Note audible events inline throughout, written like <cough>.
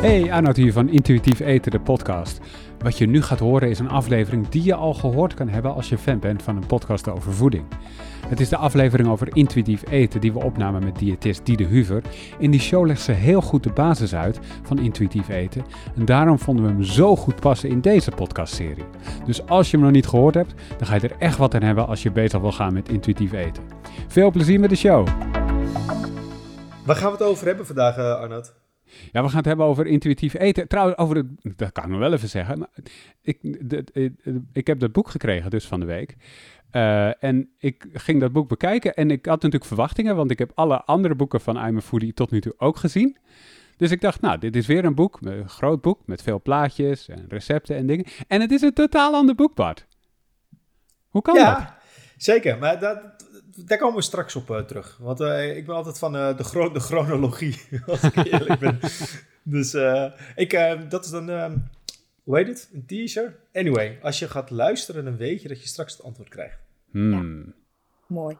Hey, Arnoud hier van Intuïtief Eten, de podcast. Wat je nu gaat horen is een aflevering die je al gehoord kan hebben als je fan bent van een podcast over voeding. Het is de aflevering over intuïtief eten die we opnamen met diëtist Diede Huver. In die show legt ze heel goed de basis uit van intuïtief eten. En daarom vonden we hem zo goed passen in deze podcastserie. Dus als je hem nog niet gehoord hebt, dan ga je er echt wat aan hebben als je bezig wil gaan met intuïtief eten. Veel plezier met de show! Waar gaan we het over hebben vandaag, uh, Arnoud? Ja, we gaan het hebben over intuïtief eten. Trouwens, over het, dat kan ik nog wel even zeggen. Ik, de, ik heb dat boek gekregen dus van de week. Uh, en ik ging dat boek bekijken en ik had natuurlijk verwachtingen, want ik heb alle andere boeken van I'm a Foodie tot nu toe ook gezien. Dus ik dacht, nou, dit is weer een boek, een groot boek met veel plaatjes en recepten en dingen. En het is een totaal ander boek, Bart. Hoe kan ja, dat? Zeker, maar dat, daar komen we straks op uh, terug. Want uh, ik ben altijd van uh, de, gro de chronologie, <laughs> als ik eerlijk ben. dus ik, dat is dan, hoe heet het? Een teaser? Anyway, als je gaat luisteren, dan weet je dat je straks het antwoord krijgt. Hmm. Ja. Mooi.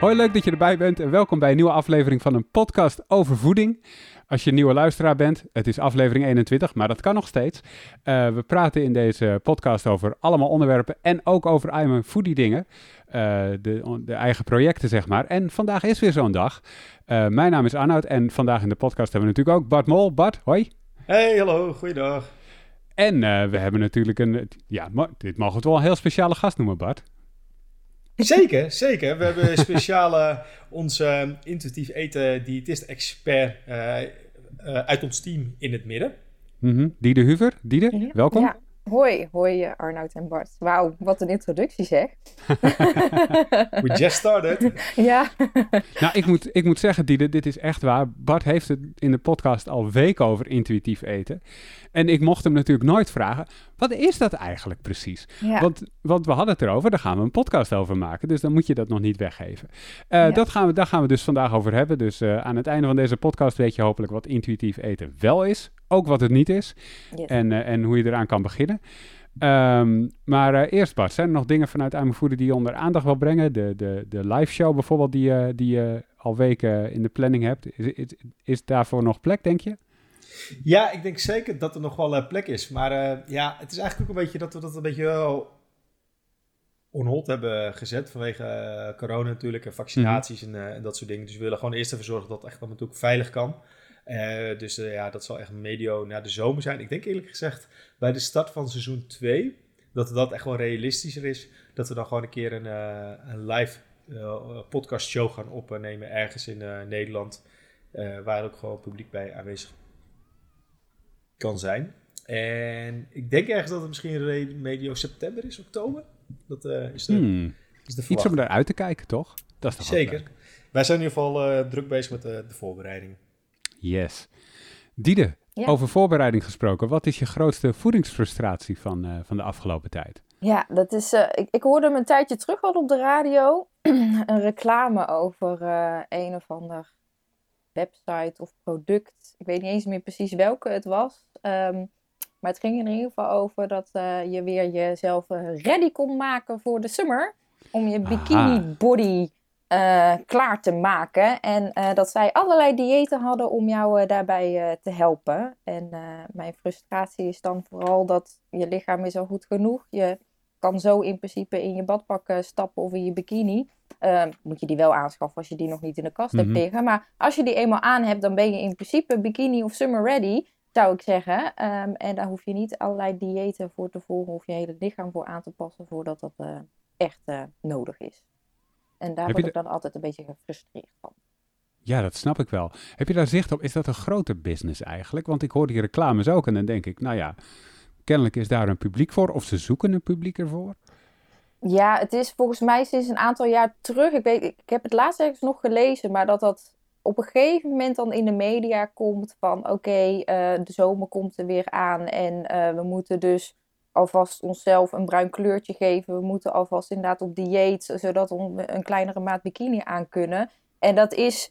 Hoi, leuk dat je erbij bent en welkom bij een nieuwe aflevering van een podcast over voeding. Als je een nieuwe luisteraar bent, het is aflevering 21, maar dat kan nog steeds. Uh, we praten in deze podcast over allemaal onderwerpen en ook over I'm foodie dingen. Uh, de, de, eigen projecten, zeg maar. En vandaag is weer zo'n dag. Uh, mijn naam is Arnoud en vandaag in de podcast hebben we natuurlijk ook Bart Mol. Bart, hoi. Hey, hallo, goeiedag. En we hebben natuurlijk een, ja, dit mogen we het wel een heel speciale gast noemen, Bart. Zeker, zeker. We hebben speciale onze intuïtief eten diëtist-expert uh, uh, uit ons team in het midden. Mm -hmm. Diede Huver, Diede, ja. welkom. Ja. Hoi, hoi uh, Arnoud en Bart. Wauw, wat een introductie zeg. <laughs> We just started. <laughs> ja. nou, ik moet, ik moet zeggen, Diede, dit is echt waar. Bart heeft het in de podcast al weken over intuïtief eten. En ik mocht hem natuurlijk nooit vragen, wat is dat eigenlijk precies? Ja. Want, want we hadden het erover, daar gaan we een podcast over maken. Dus dan moet je dat nog niet weggeven. Uh, ja. dat gaan we, daar gaan we dus vandaag over hebben. Dus uh, aan het einde van deze podcast weet je hopelijk wat intuïtief eten wel is. Ook wat het niet is. Yes. En, uh, en hoe je eraan kan beginnen. Um, maar uh, eerst Bart, zijn er nog dingen vanuit Aan Voeden die je onder aandacht wil brengen? De, de, de live show bijvoorbeeld die, uh, die je al weken in de planning hebt. Is, is, is daarvoor nog plek, denk je? Ja, ik denk zeker dat er nog wel uh, plek is. Maar ja, het is eigenlijk ook een beetje dat we dat een beetje wel on hold hebben gezet vanwege corona natuurlijk en vaccinaties mm -hmm. en, en, dat soort dingen. Dus we willen gewoon eerst even zorgen dat het echt natuurlijk veilig kan. Uh, dus uh, ja, dat zal echt medio na de zomer zijn. Ik denk eerlijk gezegd bij de start van seizoen 2 dat dat echt wel realistischer is. Dat we dan gewoon een keer een, uh, een live podcast show gaan opnemen ergens in Nederland. waar ook gewoon publiek bij aanwezig kan zijn. En ik denk ergens dat het misschien medio september is, oktober. Dat is de, hmm. is de Iets om naar uit te kijken, toch? Dat is toch Zeker. Wij zijn in ieder geval druk bezig met de, de voorbereiding. Yes. Diede, ja. over voorbereiding gesproken. Wat is je grootste voedingsfrustratie van, uh, van de afgelopen tijd? Ja, dat is. Uh, ik, ik, hoorde hem een tijdje terug al op de radio. <clears throat> een reclame over uh, een of ander website of product. Ik weet niet eens meer precies welke het was. Um, maar het ging in ieder geval over dat je weer jezelf ready kon maken voor de summer. Om je bikini body uh, klaar te maken. En uh, dat zij allerlei diëten hadden om jou uh, daarbij te helpen. En mijn frustratie is dan vooral dat je lichaam is al goed genoeg. Je kan zo in principe in je badpak stappen of in je bikini. moet je die wel aanschaffen als je die nog niet in de kast mm -hmm. hebt liggen. Maar als je die eenmaal aan hebt, dan ben je in principe bikini of summer ready. Zou ik zeggen. Um, en daar hoef je niet allerlei diëten voor te volgen. Of je hele lichaam voor aan te passen voordat dat echt nodig is. En daar word ik dan altijd een beetje gefrustreerd van. Ja, dat snap ik wel. Heb je daar zicht op? Is dat een grote business eigenlijk? Want ik hoor die reclames ook en dan denk ik, nou ja, kennelijk is daar een publiek voor of ze zoeken een publiek ervoor. Ja, het is volgens mij sinds een aantal jaar terug. Ik, weet, ik heb het laatst ergens nog gelezen, maar dat dat op een gegeven moment dan in de media komt van oké, okay, uh, de zomer komt er weer aan en uh, we moeten dus alvast onszelf een bruin kleurtje geven. We moeten alvast inderdaad op dieet, zodat we een kleinere maat bikini aan kunnen. En dat is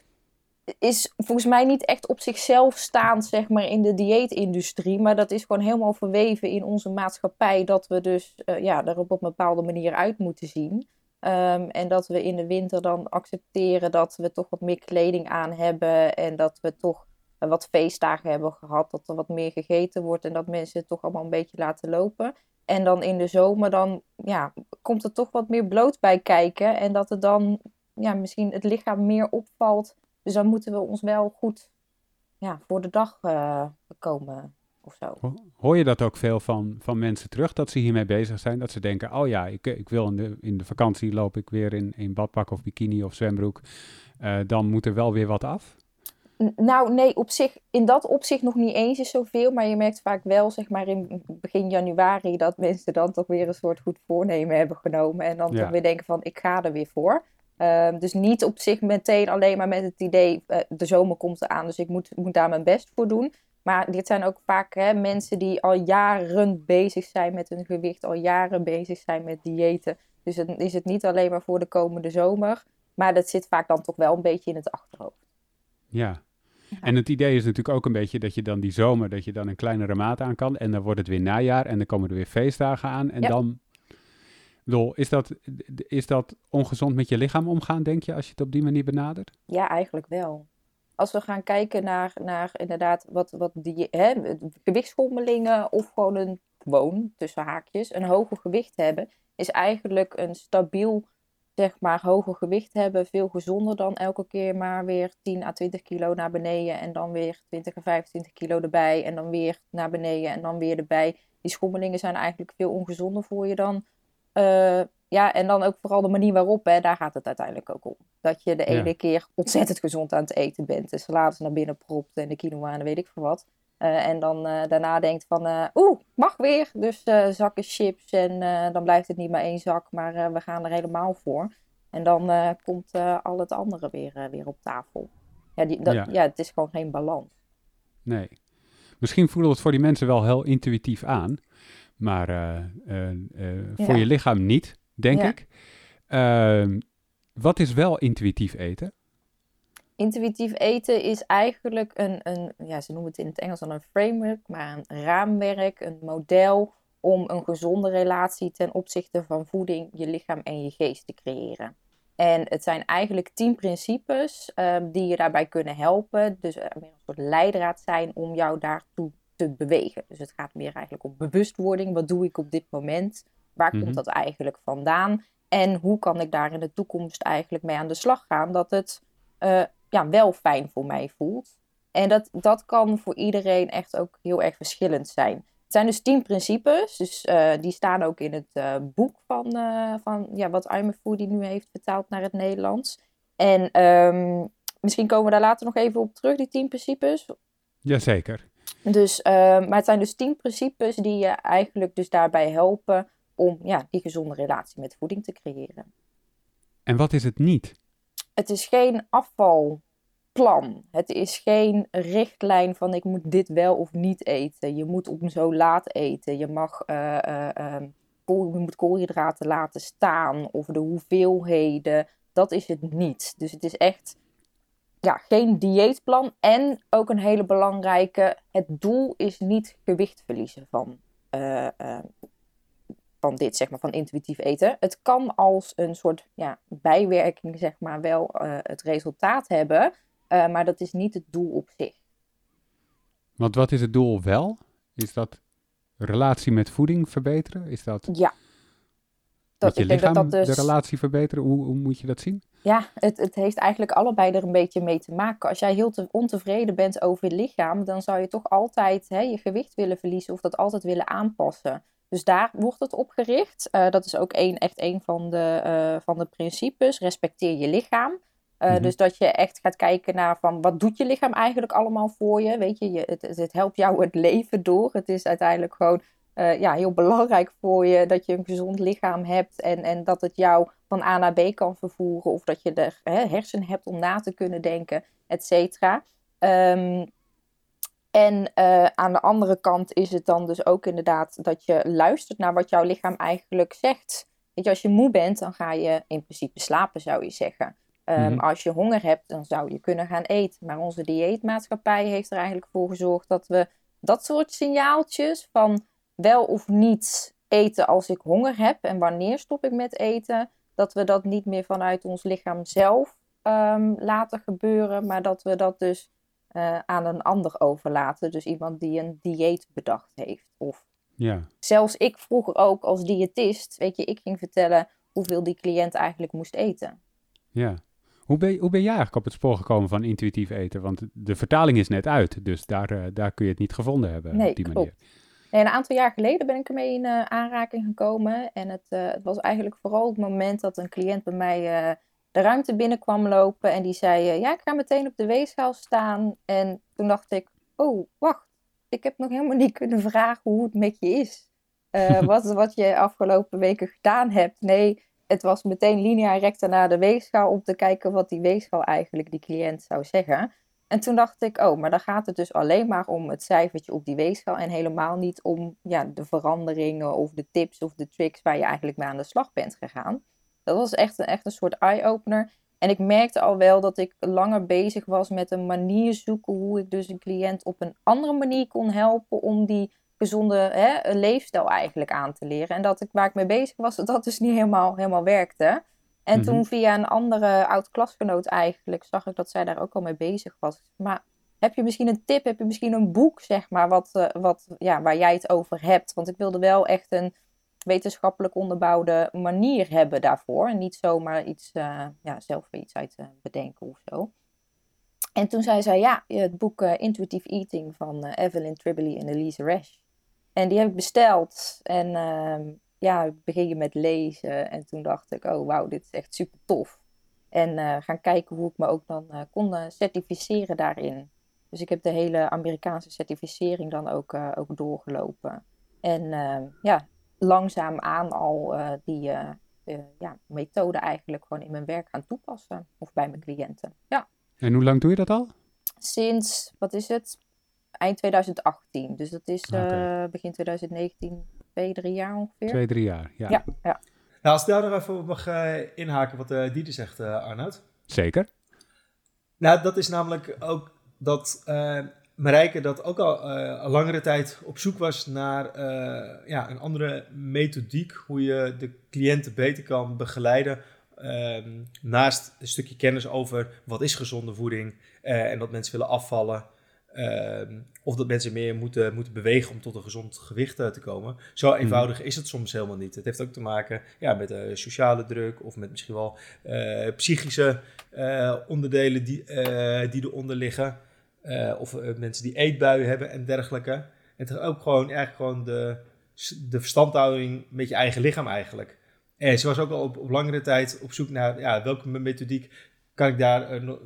is volgens mij niet echt op zichzelf staand, zeg maar, in de dieetindustrie. Maar dat is gewoon helemaal verweven in onze maatschappij. Dat we dus uh, ja, er op een bepaalde manier uit moeten zien. Um, en dat we in de winter dan accepteren dat we toch wat meer kleding aan hebben. En dat we toch wat feestdagen hebben gehad. Dat er wat meer gegeten wordt. En dat mensen het toch allemaal een beetje laten lopen. En dan in de zomer dan ja, komt er toch wat meer bloot bij kijken. En dat er dan ja, misschien het lichaam meer opvalt dus dan moeten we ons wel goed ja, voor de dag uh, komen of zo. Hoor je dat ook veel van, van mensen terug, dat ze hiermee bezig zijn? Dat ze denken, oh ja, ik, ik wil in de, in de vakantie loop ik weer in, in badpak of bikini of zwembroek. Uh, dan moet er wel weer wat af? Nou, nee, op zich, in dat opzicht nog niet eens is zoveel. Maar je merkt vaak wel, zeg maar, in begin januari dat mensen dan toch weer een soort goed voornemen hebben genomen. En dan toch weer denken van, ik ga er weer voor. Ehm, dus niet op zich meteen alleen maar met het idee, uh, de zomer komt eraan, dus ik moet, moet daar mijn best voor doen. Maar dit zijn ook vaak hè, mensen die al jaren bezig zijn met hun gewicht, al jaren bezig zijn met diëten. Dus dan is het niet alleen maar voor de komende zomer, maar dat zit vaak dan toch wel een beetje in het achterhoofd. Ja, en het idee is natuurlijk ook een beetje dat je dan die zomer, dat je dan een kleinere maat aan kan. En dan wordt het weer najaar en dan komen er weer feestdagen aan. En dan bedoel, is dat, is dat ongezond met je lichaam omgaan, denk je, als je het op die manier benadert? Ja, eigenlijk wel. Als we gaan kijken naar, naar inderdaad wat, wat die hè, gewichtsschommelingen of gewoon een gewoon, tussen haakjes, een hoger gewicht hebben, is eigenlijk een stabiel, zeg maar, hoger gewicht hebben veel gezonder dan elke keer maar weer 10 à 20 kilo naar beneden en dan weer 20 à 25 kilo erbij en dan weer naar beneden en dan weer erbij. Die schommelingen zijn eigenlijk veel ongezonder voor je dan uh, ja, en dan ook vooral de manier waarop, hè, daar gaat het uiteindelijk ook om. Dat je de ene keer ontzettend gezond aan het eten bent, de salades naar binnen propt en de quinoa en weet ik veel wat. Uh, en dan uh, daarna denkt van, uh, oeh, mag weer. Dus zakken chips en dan blijft het niet maar één zak, maar we gaan er helemaal voor. En dan komt al het andere weer, weer op tafel. Ja, die, dat, ja. ja, het is gewoon geen balans. Nee. Misschien voelen we het voor die mensen wel heel intuïtief aan. Maar voor je lichaam niet, denk ik. Ehm, wat is wel intuïtief eten? Intuïtief eten is eigenlijk een, een, ja, ze noemen het in het Engels dan een framework, maar een raamwerk, een model om een gezonde relatie ten opzichte van voeding, je lichaam en je geest te creëren. En het zijn eigenlijk tien principes um, die je daarbij kunnen helpen. Dus uh, een soort leidraad zijn om jou daartoe te bewegen. Dus het gaat meer eigenlijk om bewustwording. Wat doe ik op dit moment? Waar komt mhm. dat eigenlijk vandaan? En hoe kan ik daar in de toekomst eigenlijk mee aan de slag gaan? Dat het uh, ja, wel fijn voor mij voelt. En dat, dat kan voor iedereen echt ook heel erg verschillend zijn. Het zijn dus tien principes. Dus uh, die staan ook in het uh, boek van, van ja, wat Foodie nu heeft vertaald naar het Nederlands. En um, misschien komen we daar later nog even op terug, die tien principes. Jazeker. Dus, uh, maar het zijn dus tien principes die je eigenlijk dus daarbij helpen om ja, die gezonde relatie met voeding te creëren. En wat is het niet? Het is geen afvalplan. Het is geen richtlijn van ik moet dit wel of niet eten. Je moet om zo laat eten. Je mag uh, uh, je moet koolhydraten laten staan of de hoeveelheden. Dat is het niet. Dus het is echt ja, geen dieetplan. En ook een hele belangrijke, het doel is niet gewicht verliezen van, uh, van dit, zeg maar, van intuïtief eten. Het kan als een soort ja, bijwerking, zeg maar, wel uh, het resultaat hebben. maar dat is niet het doel op zich. Want wat is het doel wel? Is dat relatie met voeding verbeteren? Is dat... Ja, dat, je lichaam dat dat dus... de relatie verbeteren? Hoe, hoe, moet je dat zien? Ja, het, het heeft eigenlijk allebei er een beetje mee te maken. Als jij heel te ontevreden bent over je lichaam, dan zou je toch altijd hè, je gewicht willen verliezen of dat altijd willen aanpassen. Dus daar wordt het op gericht. Uh, dat is ook een, echt een van de, uh, van de principes. Respecteer je lichaam. Uh, mm-hmm. Dus dat je echt gaat kijken naar van wat doet je lichaam eigenlijk allemaal voor je. Weet je, je het, het helpt jou het leven door. Het is uiteindelijk gewoon ja, heel belangrijk voor je dat je een gezond lichaam hebt en, en dat het jou van A naar B kan vervoeren of dat je de hè, hersenen hebt om na te kunnen denken, et cetera. Um, en uh, aan de andere kant is het dan dus ook inderdaad dat je luistert naar wat jouw lichaam eigenlijk zegt. Weet je, als je moe bent, dan ga je in principe slapen, zou je zeggen. Ehm, Mhm. Als je honger hebt, dan zou je kunnen gaan eten. Maar onze dieetmaatschappij heeft er eigenlijk voor gezorgd dat we dat soort signaaltjes van wel of niet eten als ik honger heb en wanneer stop ik met eten, dat we dat niet meer vanuit ons lichaam zelf ehm, laten gebeuren, maar dat we dat dus eh, aan een ander overlaten. Dus iemand die een dieet bedacht heeft. Of Ja. zelfs ik vroeger ook als diëtist, weet je, ik ging vertellen hoeveel die cliënt eigenlijk moest eten. Ja. Hoe ben, hoe ben jij eigenlijk op het spoor gekomen van intuïtief eten? Want de vertaling is net uit, dus daar, eh, daar kun je het niet gevonden hebben Nee, op die klopt. manier. Nee, een aantal jaar geleden ben ik ermee in eh, aanraking gekomen. En het, het was eigenlijk vooral het moment dat een cliënt bij mij de ruimte binnenkwam lopen. En die zei, eh, ja, ik ga meteen op de weegschaal staan. En toen dacht ik, oh, wacht. Ik heb nog helemaal niet kunnen vragen hoe het met je is. Eh, <laughs> wat, wat je afgelopen weken gedaan hebt. Nee, het was meteen linea recta naar de weegschaal om te kijken wat die weegschaal eigenlijk die cliënt zou zeggen. En toen dacht ik, oh, maar dan gaat het dus alleen maar om het cijfertje op die weegschaal en helemaal niet om ja, de veranderingen of de tips of de tricks waar je eigenlijk mee aan de slag bent gegaan. Dat was echt een, echt een soort eye-opener. En ik merkte al wel dat ik langer bezig was met een manier zoeken hoe ik dus een cliënt op een andere manier kon helpen om die gezonde hè, leefstijl eigenlijk aan te leren. En dat ik waar ik mee bezig was, <laughs> dat dat dus niet helemaal, helemaal werkte. En Mhm. toen via een andere oud-klasgenoot eigenlijk zag ik dat zij daar ook al mee bezig was. Maar heb je misschien een tip, heb je misschien een boek, zeg maar, wat, eh, wat, ja, waar jij het over hebt? Want ik wilde wel echt een wetenschappelijk onderbouwde manier hebben daarvoor. En niet zomaar iets, eh, ja, zelf iets uit eh, bedenken of zo. En toen zei zij, ja, het boek eh, Intuitive Eating van Evelyn Tribbley en Elise Resch. En die heb ik besteld. En ehm, ja, begin je met lezen. En toen dacht ik, oh wauw, dit is echt super tof. En gaan kijken hoe ik me ook dan kon certificeren daarin. Dus ik heb de hele Amerikaanse certificering dan ook, ook doorgelopen. En eh, ja, langzaamaan al eh, die eh, eh, ja, methode eigenlijk gewoon in mijn werk gaan toepassen. Of bij mijn cliënten. Ja, En hoe lang doe je dat al? sinds, wat is het? Eind 2018. Dus dat is eh, begin 2019, twee, drie jaar ongeveer. Twee, drie jaar. Ja, Ja, ja. Nou, als ik daar nog even op mag eh, inhaken wat eh Diede zegt, eh Arnoud. zeker. Nou, dat is namelijk ook dat eh Marijke dat ook al eh, een langere tijd op zoek was naar eh, ja, een andere methodiek. Hoe je de cliënten beter kan begeleiden. ehm, naast een stukje kennis over wat is gezonde voeding. eh, en dat mensen willen afvallen. ehm, of dat mensen meer moeten, moeten bewegen om tot een gezond gewicht te komen. Zo eenvoudig is het soms helemaal niet. Het heeft ook te maken ja, met sociale druk of met misschien wel psychische onderdelen die, die eronder liggen. Eh, of eh, mensen die eetbuien hebben en dergelijke. Is ook gewoon, eigenlijk gewoon de, de verstandhouding met je eigen lichaam eigenlijk. En ze was ook al op, op langere tijd op zoek naar ja, welke me- methodiek kan ik daar eh, no-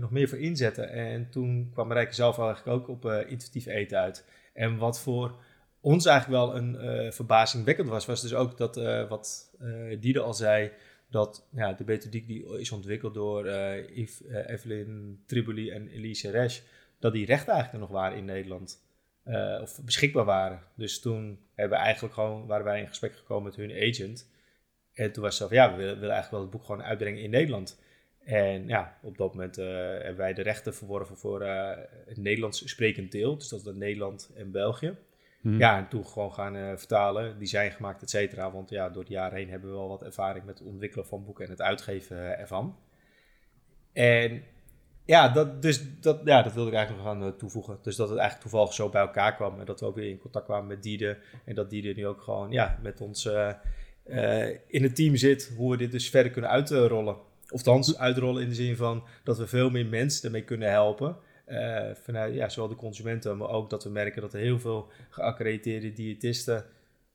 nog meer voor inzetten. En toen kwam Marijke zelf eigenlijk ook op eh, intuïtief eten uit. En wat voor ons eigenlijk wel een verbazingwekkend was, was dus ook dat uh, wat uh, Diede al zei, dat ja, de methodiek die is ontwikkeld door Yves, uh, Evelyn Triboli en Elise Resch, dat die rechten eigenlijk nog waren in Nederland. Uh, of beschikbaar waren. Dus toen hebben eigenlijk gewoon, waren wij in gesprek gekomen met hun agent. En toen was ze van, ja, we willen, willen eigenlijk wel het boek gewoon uitbrengen in Nederland. En ja, op dat moment hebben wij de rechten verworven voor het Nederlands sprekend deel. Dus dat is Nederland en België. Hmm. Ja, en toen gewoon gaan uh, vertalen, design gemaakt, et cetera. Want ja, door de jaren heen hebben we wel wat ervaring met het ontwikkelen van boeken en het uitgeven ervan. En ja, dat, dus dat, ja, dat wilde ik eigenlijk nog gaan toevoegen. Dus dat het eigenlijk toevallig zo bij elkaar kwam. En dat we ook weer in contact kwamen met Diede. En dat Diede nu ook gewoon ja, met ons in het team zit. Hoe we dit dus verder kunnen uitrollen. Of uitrollen in de zin van dat we veel meer mensen ermee kunnen helpen. Uh, vanuit ja, zowel de consumenten, maar ook dat we merken dat er heel veel geaccrediteerde diëtisten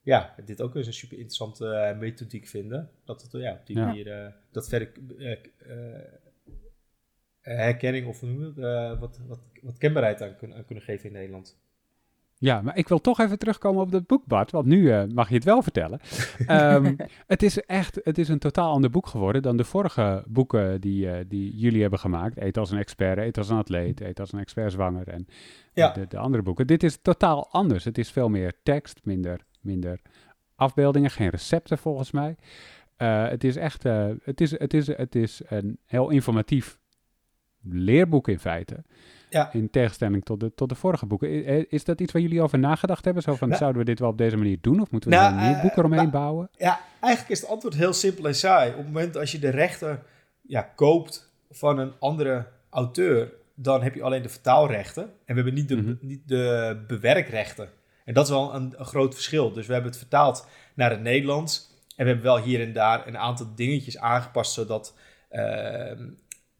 ja, dit ook eens een super interessante uh, methodiek vinden. Dat het ja, op die Ja. manier uh, dat verder herkenning of hoe wat, wat, wat kenbaarheid aan kunnen, aan kunnen geven in Nederland. Ja, maar ik wil toch even terugkomen op dat boek, Bart, want nu uh, mag je het wel vertellen. um, <laughs> het is echt, het is een totaal ander boek geworden dan de vorige boeken die, uh, die jullie hebben gemaakt. Eet als een expert, eet als een atleet, eet als een expert zwanger en ja. de, de, andere boeken. Dit is totaal anders. Het is veel meer tekst, minder, minder afbeeldingen, geen recepten volgens mij. Uh, het is echt het is, het is, het is een heel informatief leerboek in feite. Ja. In tegenstelling tot de, tot de vorige boeken. Is, is dat iets waar jullie over nagedacht hebben? Zo van, nou, zouden we dit wel op deze manier doen? Of moeten we nou, een nieuw boek eromheen nou, bouwen? Ja, eigenlijk is het antwoord heel simpel en saai. Op het moment als je de rechten ja, koopt van een andere auteur, dan heb je alleen de vertaalrechten. En we hebben niet de, mhm. niet de bewerkrechten. En dat is wel een, een, groot verschil. Dus we hebben het vertaald naar het Nederlands. En we hebben wel hier en daar een aantal dingetjes aangepast, zodat uh,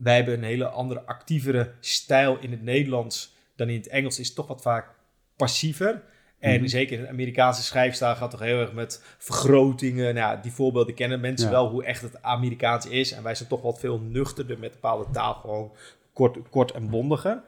wij hebben een hele andere, actievere stijl in het Nederlands dan in het Engels. Is toch wat vaak passiever. En mhm. zeker in de Amerikaanse schrijfstijl gaat toch heel erg met vergrotingen. Nou, die voorbeelden kennen mensen wel hoe echt het Amerikaans is. En wij zijn toch wat veel nuchterder met bepaalde taal, gewoon kort, kort en bondiger.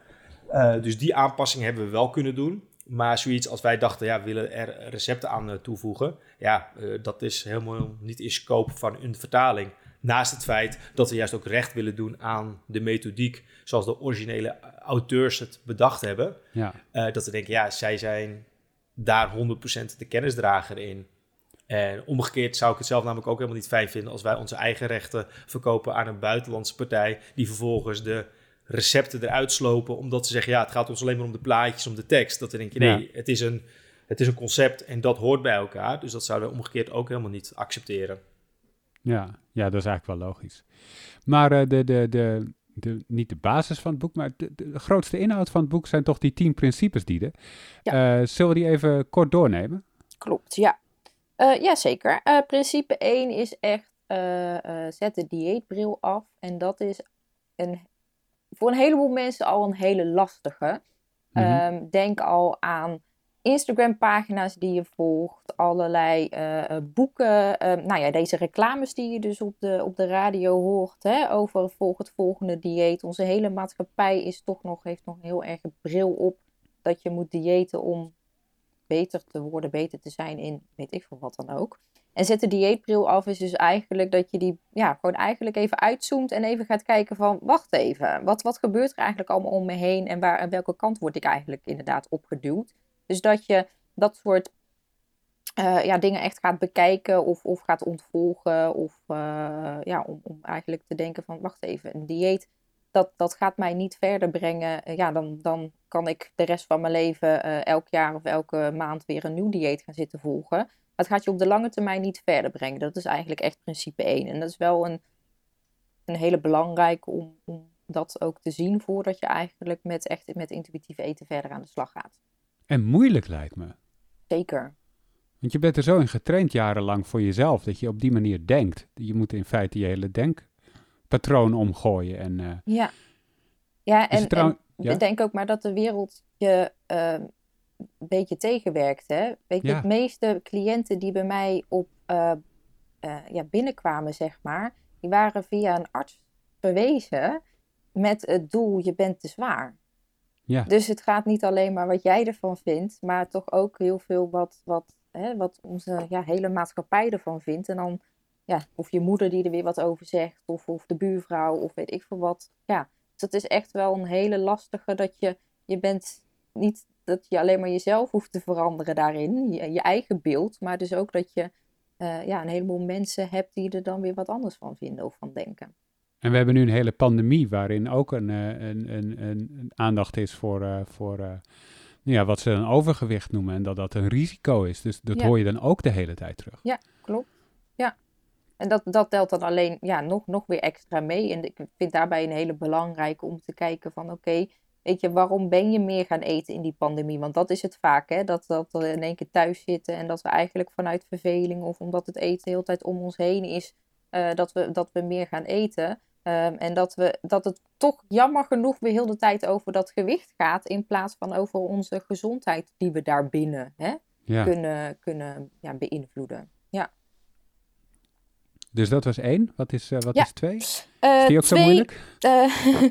Uh, dus die aanpassing hebben we wel kunnen doen. Maar zoiets als wij dachten, ja, we willen er recepten aan eh, toevoegen. Ja, uh, dat is helemaal niet in scope van een vertaling. Naast het feit dat we juist ook recht willen doen aan de methodiek zoals de originele auteurs het bedacht hebben. Ja. Uh, dat we denken, ja, zij zijn daar 100% de kennisdrager in. En omgekeerd zou ik het zelf namelijk ook helemaal niet fijn vinden als wij onze eigen rechten verkopen aan een buitenlandse partij, die vervolgens de recepten eruit slopen, omdat ze zeggen, ja, het gaat ons alleen maar om de plaatjes, om de tekst. Dat we denken, nee, het, is een, het is een concept en dat hoort bij elkaar. Dus dat zouden we omgekeerd ook helemaal niet accepteren. Ja, ja dat is eigenlijk wel logisch. Maar uh, de, de, de, de, niet de basis van het boek, maar de, de, grootste inhoud van het boek zijn toch die tien principes die er. Ja. Uh, zullen we die even kort doornemen? Klopt, ja. Uh, ja, zeker. principe 1 is echt zet de dieetbril af. En dat is een, voor een heleboel mensen al een hele lastige. Mm denk al aan Instagram-pagina's die je volgt, allerlei uh, boeken. Uh, nou ja, deze reclames die je dus op de, op de radio hoort hè, over volg het volgende dieet. Onze hele maatschappij is toch nog, heeft nog heel erg een bril op dat je moet diëten om beter te worden, beter te zijn in weet ik veel wat dan ook. En zet de dieetbril af is dus eigenlijk dat je die ja, gewoon eigenlijk even uitzoomt en even gaat kijken van wacht even, wat, wat gebeurt er eigenlijk allemaal om me heen en waar, aan welke kant word ik eigenlijk inderdaad opgeduwd. Dus dat je dat soort uh, ja, dingen echt gaat bekijken of, of gaat ontvolgen. Of uh, ja, om, om eigenlijk te denken van wacht even, een dieet, dat, dat gaat mij niet verder brengen. Uh, ja, dan, dan kan ik de rest van mijn leven elk jaar of elke maand weer een nieuw dieet gaan zitten volgen. Maar het gaat je op de lange termijn niet verder brengen. Dat is eigenlijk echt principe 1. En dat is wel een, een hele belangrijke om, om dat ook te zien voordat je eigenlijk met, echt, met intuïtief eten verder aan de slag gaat. En moeilijk lijkt me. Zeker. Want je bent er zo in getraind jarenlang voor jezelf dat je op die manier denkt. Je moet in feite je hele denkpatroon omgooien. En, uh, ja, ja en, ik denk ook maar dat de wereld je uh, een beetje tegenwerkt. Hè? Weet je, de meeste cliënten die bij mij op, uh, ja, binnenkwamen, zeg maar, die waren via een arts verwezen met het doel: je bent te zwaar. Ja. Dus het gaat niet alleen maar wat jij ervan vindt, maar toch ook heel veel wat, wat, hè, wat onze ja, hele maatschappij ervan vindt. En dan, ja, of je moeder die er weer wat over zegt, of, of de buurvrouw, of weet ik veel wat. Ja, dus het is echt wel een hele lastige dat je, je bent niet dat je alleen maar jezelf hoeft te veranderen daarin, je, eigen beeld, maar dus ook dat je uh, ja, een heleboel mensen hebt die er dan weer wat anders van vinden of van denken. En we hebben nu een hele pandemie waarin ook een, eh, een, een, een aandacht is voor, uh, voor uh, ja, wat ze een overgewicht noemen en dat dat een risico is. Dus dat hoor je dan ook de hele tijd terug. Ja, klopt. Ja. En dat, dat telt dan alleen ja, nog, nog weer extra mee. En ik vind daarbij een hele belangrijke om te kijken van oké, weet je, waarom ben je meer gaan eten in die pandemie? Want dat is het vaak, hè? Dat, dat we in één keer thuis zitten en dat we eigenlijk vanuit verveling of omdat het eten de hele tijd om ons heen is, dat, we, dat we meer gaan eten. Ehm, en dat, we, dat het toch jammer genoeg weer heel de tijd over dat gewicht gaat, in plaats van over onze gezondheid die we daarbinnen hè, kunnen, kunnen ja, beïnvloeden. Ja. Dus dat was één. Wat is, uh, wat is twee? Uh, is die ook zo moeilijk? Uh, <laughs>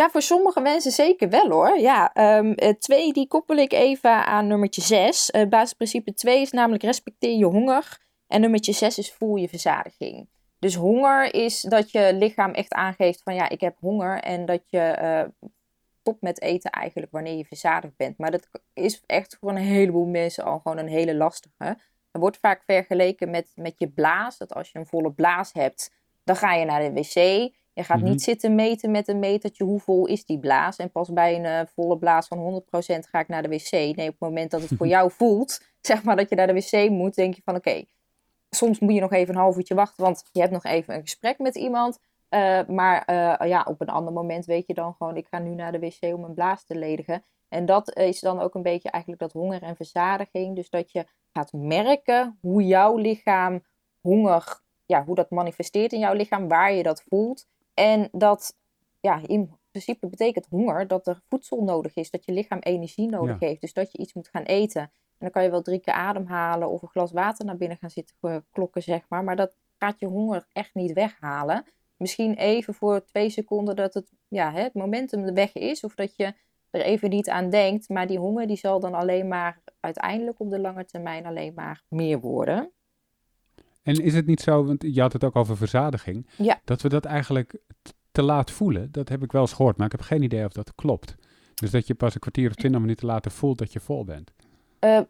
ja, voor sommige mensen zeker wel hoor. Ja, um, twee die koppel ik even aan nummertje zes. basisprincipe twee is namelijk respecteer je honger. En nummertje zes is voel je verzadiging. Dus honger is dat je lichaam echt aangeeft van ja, ik heb honger. En dat je uh, stopt met eten eigenlijk wanneer je verzadigd bent. Maar dat is echt voor een heleboel mensen al gewoon een hele lastige. Er wordt vaak vergeleken met, met je blaas. Dat als je een volle blaas hebt, dan ga je naar de wc. Je gaat Mhm. niet zitten meten met een metertje hoe vol is die blaas. En pas bij een eh, volle blaas van 100% ga ik naar de wc. Nee, op het moment dat het voor <laughs> jou voelt, zeg maar dat je naar de wc moet, denk je van oké, soms moet je nog even een half uurtje wachten, want je hebt nog even een gesprek met iemand. Eh, maar eh, ja, op een ander moment weet je dan gewoon, ik ga nu naar de wc om een blaas te ledigen. En dat is dan ook een beetje eigenlijk dat honger en verzadiging. Dus dat je gaat merken hoe jouw lichaam honger, ja, hoe dat manifesteert in jouw lichaam, waar je dat voelt. En dat, ja, in principe betekent honger dat er voedsel nodig is, dat je lichaam energie nodig heeft. Dus dat je iets moet gaan eten. En dan kan je wel drie keer ademhalen of een glas water naar binnen gaan zitten klokken, zeg maar. Maar dat gaat je honger echt niet weghalen. Misschien even voor twee seconden dat het, ja, het momentum weg is. Of dat je er even niet aan denkt. Maar die honger die zal dan alleen maar uiteindelijk op de lange termijn alleen maar meer worden. En is het niet zo, want je had het ook over verzadiging, Ja. dat we dat eigenlijk te laat voelen? Dat heb ik wel eens gehoord, maar ik heb geen idee of dat klopt. Dus dat je pas een kwartier of twintig minuten later voelt dat je vol bent. Eh,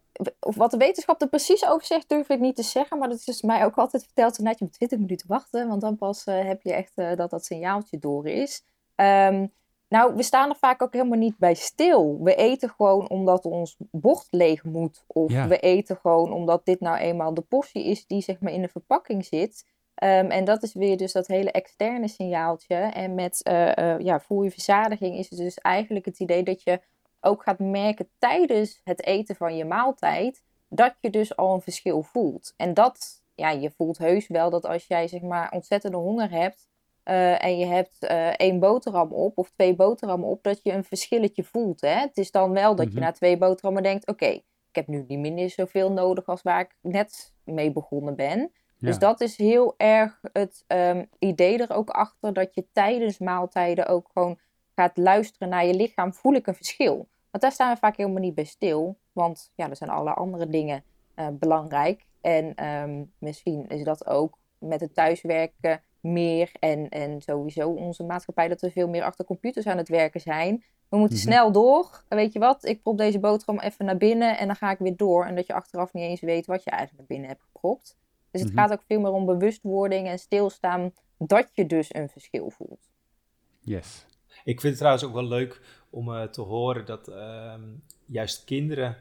of wat de wetenschap er precies over zegt, durf ik niet te zeggen. Maar dat is dus mij ook altijd verteld. Net je moet 20 minuten wachten. Want dan pas eh, heb je echt eh, dat dat signaaltje door is. Ehm, nou, we staan er vaak ook helemaal niet bij stil. We eten gewoon omdat ons bord leeg moet. Of Ja. we eten gewoon omdat dit nou eenmaal de portie is die zeg maar in de verpakking zit. Ehm, en dat is weer dus dat hele externe signaaltje. En met eh, ja, je verzadiging is het dus eigenlijk het idee dat je ook gaat merken tijdens het eten van je maaltijd, dat je dus al een verschil voelt. En dat, ja, je voelt heus wel dat als jij zeg maar ontzettende honger hebt eh, en je hebt eh, één boterham op of twee boterhammen op, dat je een verschilletje voelt. Hè? Het is dan wel dat Mhm. je na twee boterhammen denkt, oké, ik heb nu niet minder zoveel nodig als waar ik net mee begonnen ben. Dus dat is heel erg het ehm, idee er ook achter dat je tijdens maaltijden ook gewoon gaat luisteren naar je lichaam. Voel ik een verschil? Want daar staan we vaak helemaal niet bij stil. Want ja, er zijn alle andere dingen eh, belangrijk. En ehm, misschien is dat ook met het thuiswerken meer. En, en sowieso onze maatschappij dat we veel meer achter computers aan het werken zijn. We moeten Mhm. snel door. Weet je wat? Ik prop deze boterham even naar binnen en dan ga ik weer door. En dat je achteraf niet eens weet wat je eigenlijk naar binnen hebt gepropt. Dus het Mhm. gaat ook veel meer om bewustwording en stilstaan dat je dus een verschil voelt. Yes. Ik vind het trouwens ook wel leuk om eh, te horen dat ehm, juist kinderen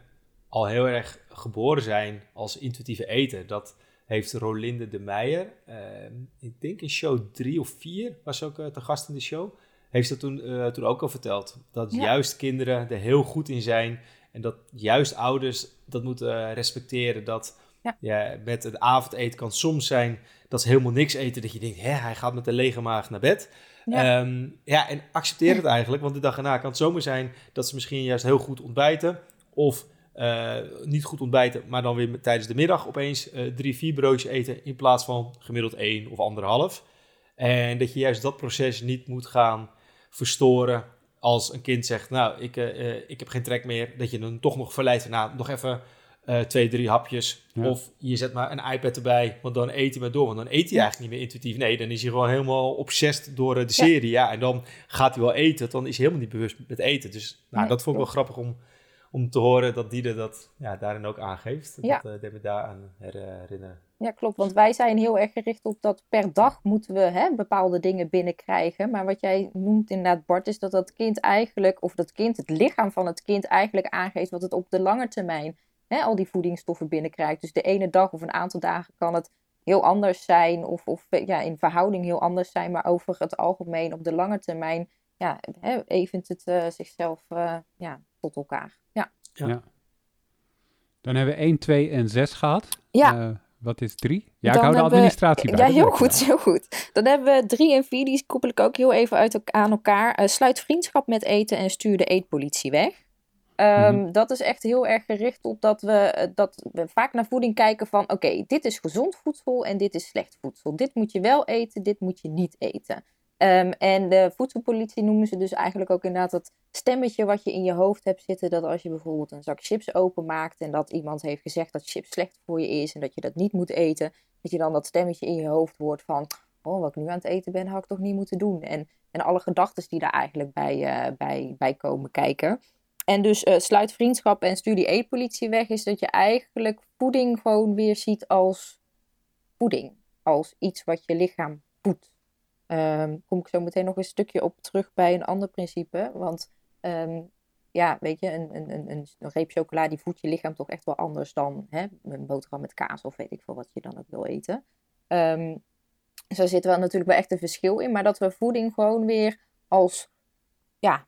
al heel erg geboren zijn als intuïtieve eten. Dat heeft Rolinde de Meijer, ehm, ik denk in show drie of vier, was ook eh, te gast in de show, heeft ze toen, eh, toen ook al verteld. Dat Ja. juist kinderen er heel goed in zijn en dat juist ouders dat moeten respecteren. Dat Ja. ja, met het avondeten kan soms zijn dat ze helemaal niks eten. Dat je denkt, hè, hij gaat met een lege maag naar bed. Ja. Ja. ja, en accepteer het eigenlijk, want de dag erna kan het zomaar zijn dat ze misschien juist heel goed ontbijten. Of eh, niet goed ontbijten, maar dan weer tijdens de middag opeens eh, drie, vier broodjes eten in plaats van gemiddeld één of anderhalf. En dat je juist dat proces niet moet gaan verstoren als een kind zegt, nou, ik, eh, ik heb geen trek meer. Dat je dan toch nog verleidt, nou, nog even eh, twee, drie hapjes. Ja. Of je zet maar een iPad erbij, want dan eet hij maar door. Want dan eet hij eigenlijk niet meer intuïtief. Nee, dan is hij gewoon helemaal obsessed door eh, de serie. Ja, en dan gaat hij wel eten, dan is hij helemaal niet bewust met eten. Dus nou, Nee, dat vond ik wel grappig om, om te horen dat Diede dat ja, daarin ook aangeeft. Ja. Dat uh, deed me daaraan herinneren. Ja, klopt. Want wij zijn heel erg gericht op dat per dag moeten we hè, bepaalde dingen binnenkrijgen. Maar wat jij noemt inderdaad, Bart, is dat dat kind eigenlijk, of dat kind, het lichaam van het kind eigenlijk aangeeft wat het op de lange termijn hè, al die voedingsstoffen binnenkrijgt. Dus de ene dag of een aantal dagen kan het heel anders zijn, of, of ja, in verhouding heel anders zijn. Maar over het algemeen op de lange termijn ja, hè, event het eh, zichzelf eh, ja, tot elkaar. Ja. Dan hebben we 1, 2 en 6 gehad. Ja. Eh, wat is 3? Ja, Dan ik hou de we- administratie bij. Ja, heel goed, heel goed. Dan hebben we drie en vier, die koppel ik ook heel even uit aan elkaar. Eh, sluit vriendschap met eten en stuur de eetpolitie weg. Ehm, Mhm. Dat is echt heel erg gericht op dat we, eh, dat we vaak naar voeding kijken van... oké, dit is gezond voedsel en dit is slecht voedsel. Dit moet je wel eten, dit moet je niet eten. Ehm, en de voedselpolitie noemen ze dus eigenlijk ook inderdaad dat stemmetje wat je in je hoofd hebt zitten. Dat als je bijvoorbeeld een zak chips openmaakt en dat iemand heeft gezegd dat chips slecht voor je is en dat je dat niet moet eten. Dat je dan dat stemmetje in je hoofd hoort van, oh wat ik nu aan het eten ben, had ik toch niet moeten doen. En, en alle gedachten die daar eigenlijk bij, eh, bij, bij komen kijken. En dus uh, sluit vriendschap en studie e-politie weg, is dat je eigenlijk voeding gewoon weer ziet als voeding. Als iets wat je lichaam voedt. Um, kom ik zo meteen nog een stukje op terug bij een ander principe. Want um, ja, weet je, een, een, een, een reep chocola die voedt je lichaam toch echt wel anders dan hè, een boterham met kaas of weet ik veel wat je dan ook wil eten. Um, dus daar zit wel natuurlijk wel echt een verschil in. Maar dat we voeding gewoon weer als, ja,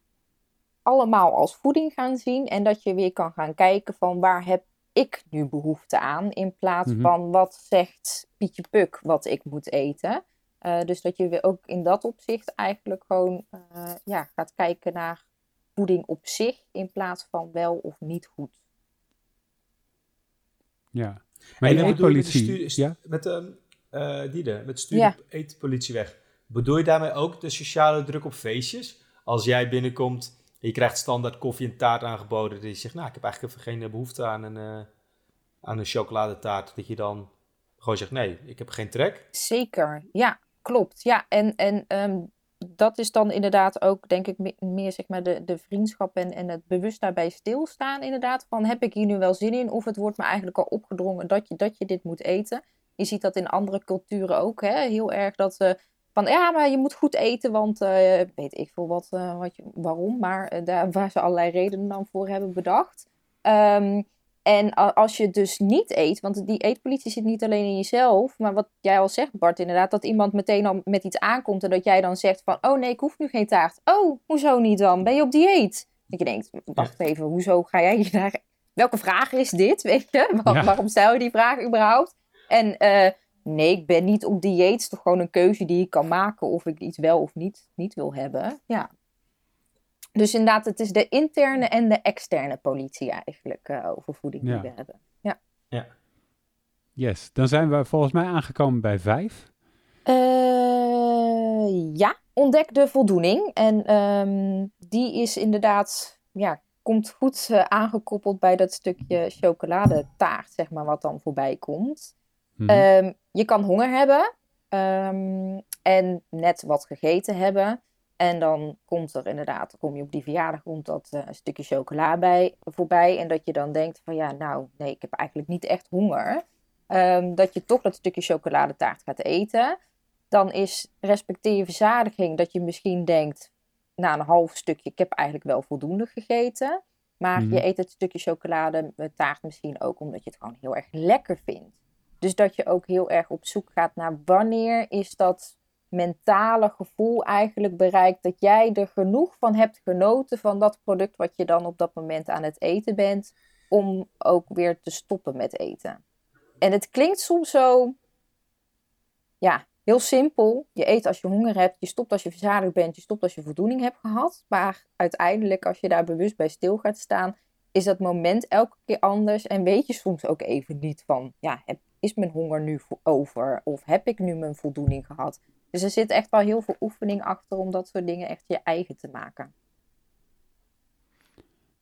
allemaal als voeding gaan zien. En dat je weer kan gaan kijken van waar heb ik nu behoefte aan. In plaats mhm. van wat zegt Pietje Puk wat ik moet eten. Uh, dus dat je weer ook in dat opzicht eigenlijk gewoon uh, ja, gaat kijken naar voeding op zich. In plaats van wel of niet goed. Ja. Maar in de eetpolitie... Ja? Met, um, uh, Diede, met studie ja. eetpolitie weg. Bedoel je daarmee ook de sociale druk op feestjes? Als jij binnenkomt je krijgt standaard koffie en taart aangeboden. Dat je zegt, nou, ik heb eigenlijk geen behoefte aan een, uh, aan een chocoladetaart. Dat je dan gewoon zegt, nee, ik heb geen trek. Zeker, ja, klopt. Ja, en, en ehm, dat is dan inderdaad ook, denk ik, meer zeg maar de, de vriendschap en, en het bewust daarbij stilstaan. Inderdaad, van heb ik hier nu wel zin in? Of het wordt me eigenlijk al opgedrongen dat je, dat je dit moet eten. Je ziet dat in andere culturen ook, hè? heel erg dat... Uh, van ja, maar je moet goed eten, want uh, weet ik veel wat, uh, wat je, waarom, maar uh, daar, <laughs> waar ze allerlei redenen dan voor hebben bedacht. Um, en als je dus niet eet, want die eetpolitie zit niet alleen in jezelf, maar wat jij al zegt, Bart, inderdaad, dat iemand meteen al met iets aankomt en dat jij dan zegt van, oh nee, ik hoef nu geen taart. Oh, hoezo niet dan? Ben je op dieet? Dat je denkt, wacht even, hoezo ga jij hier naar... Welke vraag is dit, <laughs> weet je? Waarom stel je die vraag überhaupt? En nee, ik ben niet op dieet. Het is toch gewoon een keuze die ik kan maken of ik iets wel of niet, niet wil hebben. Ja. Dus inderdaad, het is de interne en de externe politie eigenlijk uh, over voeding die we hebben. Ja. ja. Yes, dan zijn we volgens mij aangekomen bij vijf. Uh, ja, ontdek de voldoening. En um, die is inderdaad, ja, komt goed uh, aangekoppeld bij dat stukje chocoladetaart, zeg maar, wat dan voorbij komt. Mhm. Ehm, je kan honger hebben um, en net wat gegeten hebben. En dan komt er inderdaad, kom je op die verjaardag, komt dat uh, een stukje chocola bij, voorbij. En dat je dan denkt van ja, nou nee, ik heb eigenlijk niet echt honger. Um, dat je toch dat stukje chocoladetaart gaat eten. Dan is respecteer je verzadiging dat je misschien denkt, na een half stukje, ik heb eigenlijk wel voldoende gegeten. Maar mhm. je eet het stukje chocoladetaart misschien ook omdat je het gewoon heel erg lekker vindt. Dus dat je ook heel erg op zoek gaat naar wanneer is dat mentale gevoel eigenlijk bereikt dat jij er genoeg van hebt genoten van dat product wat je dan op dat moment aan het eten bent, om ook weer te stoppen met eten. En het klinkt soms zo, ja, heel simpel. Je eet als je honger hebt, je stopt als je verzadigd bent, je stopt als je voldoening hebt gehad. Maar uiteindelijk, als je daar bewust bij stil gaat staan, is dat moment elke keer anders en weet je soms ook even niet van, ja, heb, is mijn honger nu over? Of heb ik nu mijn voldoening gehad? Dus er zit echt wel heel veel oefening achter om dat soort dingen echt je eigen te maken.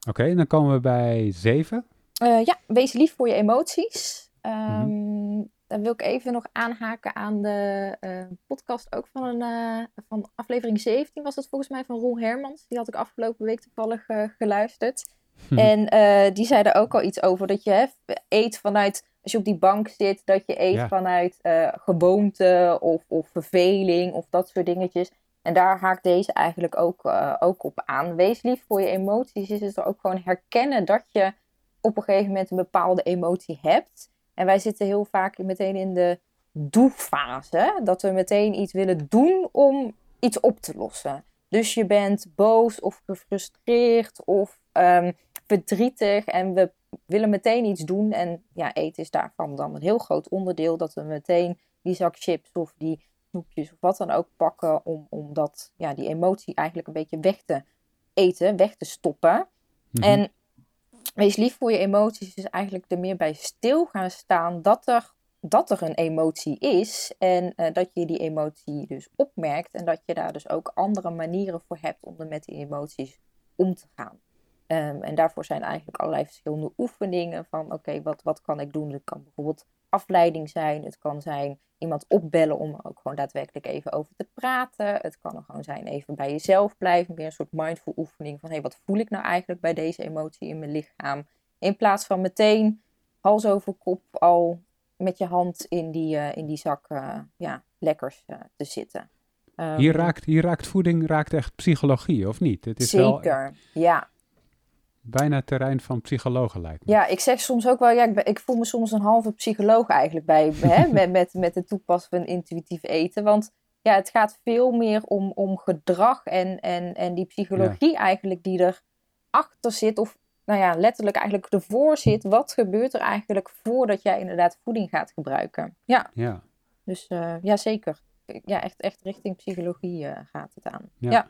Oké, dan komen we bij zeven. Uh, ja, wees lief voor je emoties. Um, Dan wil ik even nog aanhaken aan de uh, podcast ook van, een, uh, van aflevering 17 was dat volgens mij van Roel Hermans. Die had ik afgelopen week toevallig geluisterd. Hm. En die zei er ook al iets over dat je eet vanuit als je op die bank zit, dat je eet vanuit uh, gewoonte of, of verveling of dat soort dingetjes. En daar haakt deze eigenlijk ook, uh, ook op aan. Wees lief voor je emoties. Is het ook gewoon herkennen dat je op een gegeven moment een bepaalde emotie hebt. En wij zitten heel vaak meteen in de doe-fase. Dat we meteen iets willen doen om iets op te lossen. Dus je bent boos of gefrustreerd of um, verdrietig. En we willen meteen iets doen. En ja, eten is daarvan dan een heel groot onderdeel. Dat we meteen die zak chips of die snoepjes of wat dan ook pakken. Om, om dat, ja, die emotie eigenlijk een beetje weg te eten, weg te stoppen. Mhm. En wees lief voor je emoties is eigenlijk er meer bij stil gaan staan dat er, dat er een emotie is. En uh, dat je die emotie dus opmerkt. En dat je daar dus ook andere manieren voor hebt om er met die emoties om te gaan. Ehm, en daarvoor zijn eigenlijk allerlei verschillende oefeningen van oké, wat, wat kan ik doen? Ik kan bijvoorbeeld afleiding zijn. Het kan zijn iemand opbellen om er ook gewoon daadwerkelijk even over te praten. Het kan er gewoon zijn even bij jezelf blijven. Meer een soort mindful oefening van hé, hey, wat voel ik nou eigenlijk bij deze emotie in mijn lichaam? In plaats van meteen hals over kop al met je hand in die, uh, in die zak uh, ja, lekkers uh, te zitten. Um, hier, raakt, hier raakt voeding raakt echt psychologie, of niet? Het is zeker, wel, ja. Bijna terrein van psychologen lijkt me. Ja, ik zeg soms ook wel, ja, ik, ben, ik voel me soms een halve psycholoog eigenlijk bij, hè, <laughs> met, met, met het toepassen van intuïtief eten. Want ja, het gaat veel meer om, om gedrag en, en, en die psychologie ja. eigenlijk die erachter zit. Of nou ja, letterlijk eigenlijk ervoor zit. Wat gebeurt er eigenlijk voordat jij inderdaad voeding gaat gebruiken? Ja. ja. Dus uh, ja, zeker. Ja, echt, echt richting psychologie uh, gaat het aan. Ja.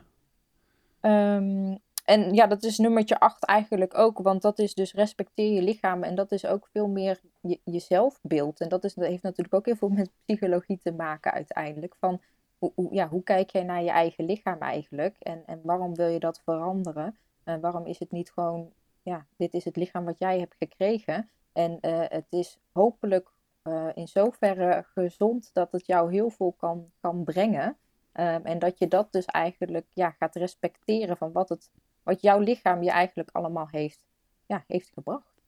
ja. Um, en ja, dat is nummertje 8 eigenlijk ook, want dat is dus respecteer je lichaam en dat is ook veel meer je, jezelfbeeld. En dat, is, dat heeft natuurlijk ook heel veel met psychologie te maken uiteindelijk. Van hoe, hoe, ja, hoe kijk jij naar je eigen lichaam eigenlijk en, en waarom wil je dat veranderen? En waarom is het niet gewoon, ja, dit is het lichaam wat jij hebt gekregen en uh, het is hopelijk uh, in zoverre gezond dat het jou heel veel kan, kan brengen. Um, en dat je dat dus eigenlijk ja, gaat respecteren van wat het wat jouw lichaam je eigenlijk allemaal heeft, ja, heeft gebracht.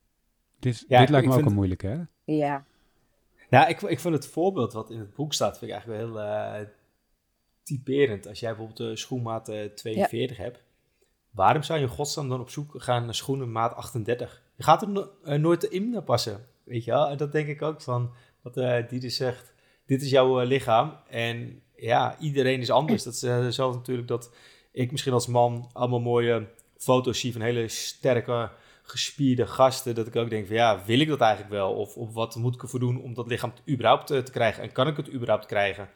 Dit, dit lijkt me ook een moeilijke, hè? Ja. Ja, ik, ik vind het voorbeeld wat in het boek staat, vind ik eigenlijk wel heel uh, typerend. Als jij bijvoorbeeld de schoenmaat uh, 42 hebt, waarom zou je in godsnaam dan op zoek gaan naar schoenen maat 38? Je gaat er no uh, nooit in passen, weet je wel? En dat denk ik ook van, wat uh, Diede zegt, dit is jouw lichaam en ja, iedereen is anders. Dat is zelfs natuurlijk dat ik misschien als man allemaal mooie foto's zie van hele sterke, gespierde gasten. Dat ik ook denk van ja, wil ik dat eigenlijk wel? Of, of wat moet ik ervoor doen om dat lichaam überhaupt te, te krijgen? En kan ik het überhaupt krijgen?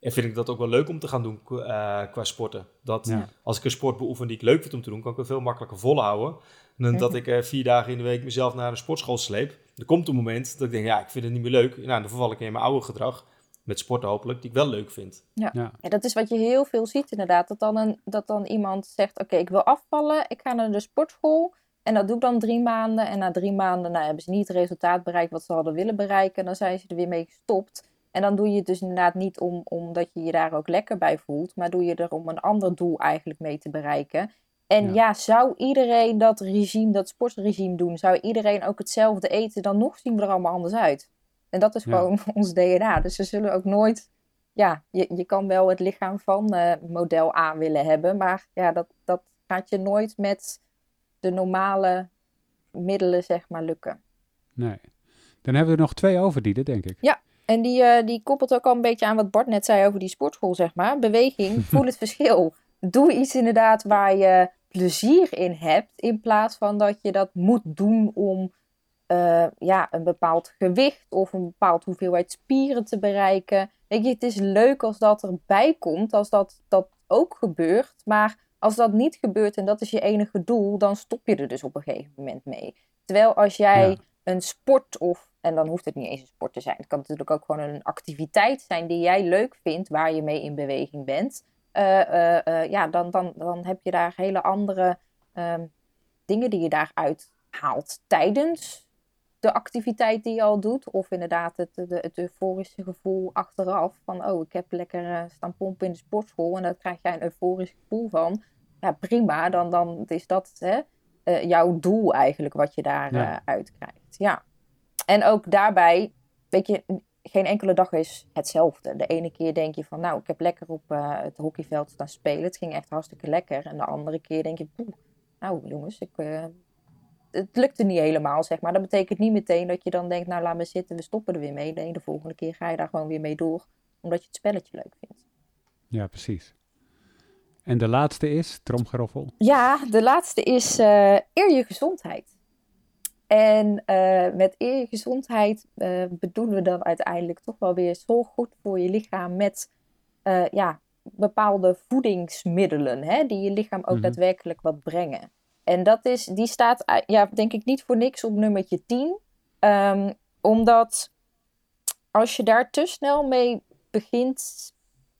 En vind ik dat ook wel leuk om te gaan doen uh, qua sporten. Dat als ik een sport beoefen die ik leuk vind om te doen, kan ik het veel makkelijker volhouden. Dan dat ik uh, vier dagen in de week mezelf naar een sportschool sleep. Er komt een moment dat ik denk, ja, ik vind het niet meer leuk. Nou, dan verval ik in mijn oude gedrag met sporten hopelijk, die ik wel leuk vind. Ja. ja. dat is wat je heel veel ziet inderdaad. Dat dan, een, dat dan iemand zegt, oké, ik wil afvallen, ik ga naar de sportschool. En dat doe ik dan drie maanden. En na drie maanden nou, hebben ze niet het resultaat bereikt wat ze hadden willen bereiken. En dan zijn ze er weer mee gestopt. En dan doe je het dus inderdaad niet om, omdat je je daar ook lekker bij voelt. Maar doe je er om een ander doel eigenlijk mee te bereiken. En ja. ja, zou iedereen dat regime, dat sportregime doen? Zou iedereen ook hetzelfde eten? Dan nog zien we er allemaal anders uit. En dat is gewoon <laughs> ons DNA. Dus ze zullen ook nooit. Ja, je, je kan wel het lichaam van uh, model A willen hebben. Maar ja, dat, dat gaat je nooit met de normale middelen, zeg maar, lukken. Nee. Dan hebben we er nog twee over, die, denk ik. Ja, en die, uh, die koppelt ook al een beetje aan wat Bart net zei over die sportschool, zeg maar. Beweging, <laughs> voel het verschil. Doe iets inderdaad waar je plezier in hebt, in plaats van dat je dat moet doen om uh, ja, een bepaald gewicht of een bepaald hoeveelheid spieren te bereiken. Weet je, het is leuk als dat erbij komt, als dat, dat ook gebeurt. Maar als dat niet gebeurt en dat is je enige doel, dan stop je er dus op een gegeven moment mee. Terwijl als jij een sport of, en dan hoeft het niet eens een sport te zijn, het kan natuurlijk ook gewoon een activiteit zijn die jij leuk vindt, waar je mee in beweging bent. Uh, uh, ja, dan, dan, dan heb je daar hele andere um, dingen die je daaruit haalt tijdens de activiteit die je al doet. Of inderdaad het, de, het euforische gevoel achteraf. Van oh, ik heb lekker uh, staan pompen in de sportschool. En daar krijg jij een euforisch gevoel van. Ja, prima. Dan, dan is dat hè, uh, jouw doel eigenlijk wat je daaruit ja. uh, krijgt. Ja. En ook daarbij, weet je, geen enkele dag is hetzelfde. De ene keer denk je van, nou, ik heb lekker op uh, het hockeyveld staan spelen. Het ging echt hartstikke lekker. En de andere keer denk je, nou jongens, ik het lukte niet helemaal, zeg maar. Dat betekent niet meteen dat je dan denkt, nou laat me zitten, we stoppen er weer mee. Nee, de volgende keer ga je daar gewoon weer mee door, omdat je het spelletje leuk vindt. Ja, precies. En de laatste is, tromgeroffel? Ja, de laatste is uh, eer je gezondheid. En uh, met eer je gezondheid uh, bedoelen we dan uiteindelijk toch wel weer zorg goed voor je lichaam met ja, bepaalde voedingsmiddelen, hè, die je lichaam ook mm -hmm. daadwerkelijk wat brengen. En dat is, die staat, ja, denk ik niet voor niks op nummertje 10. Um, ehm, omdat als je daar te snel mee begint,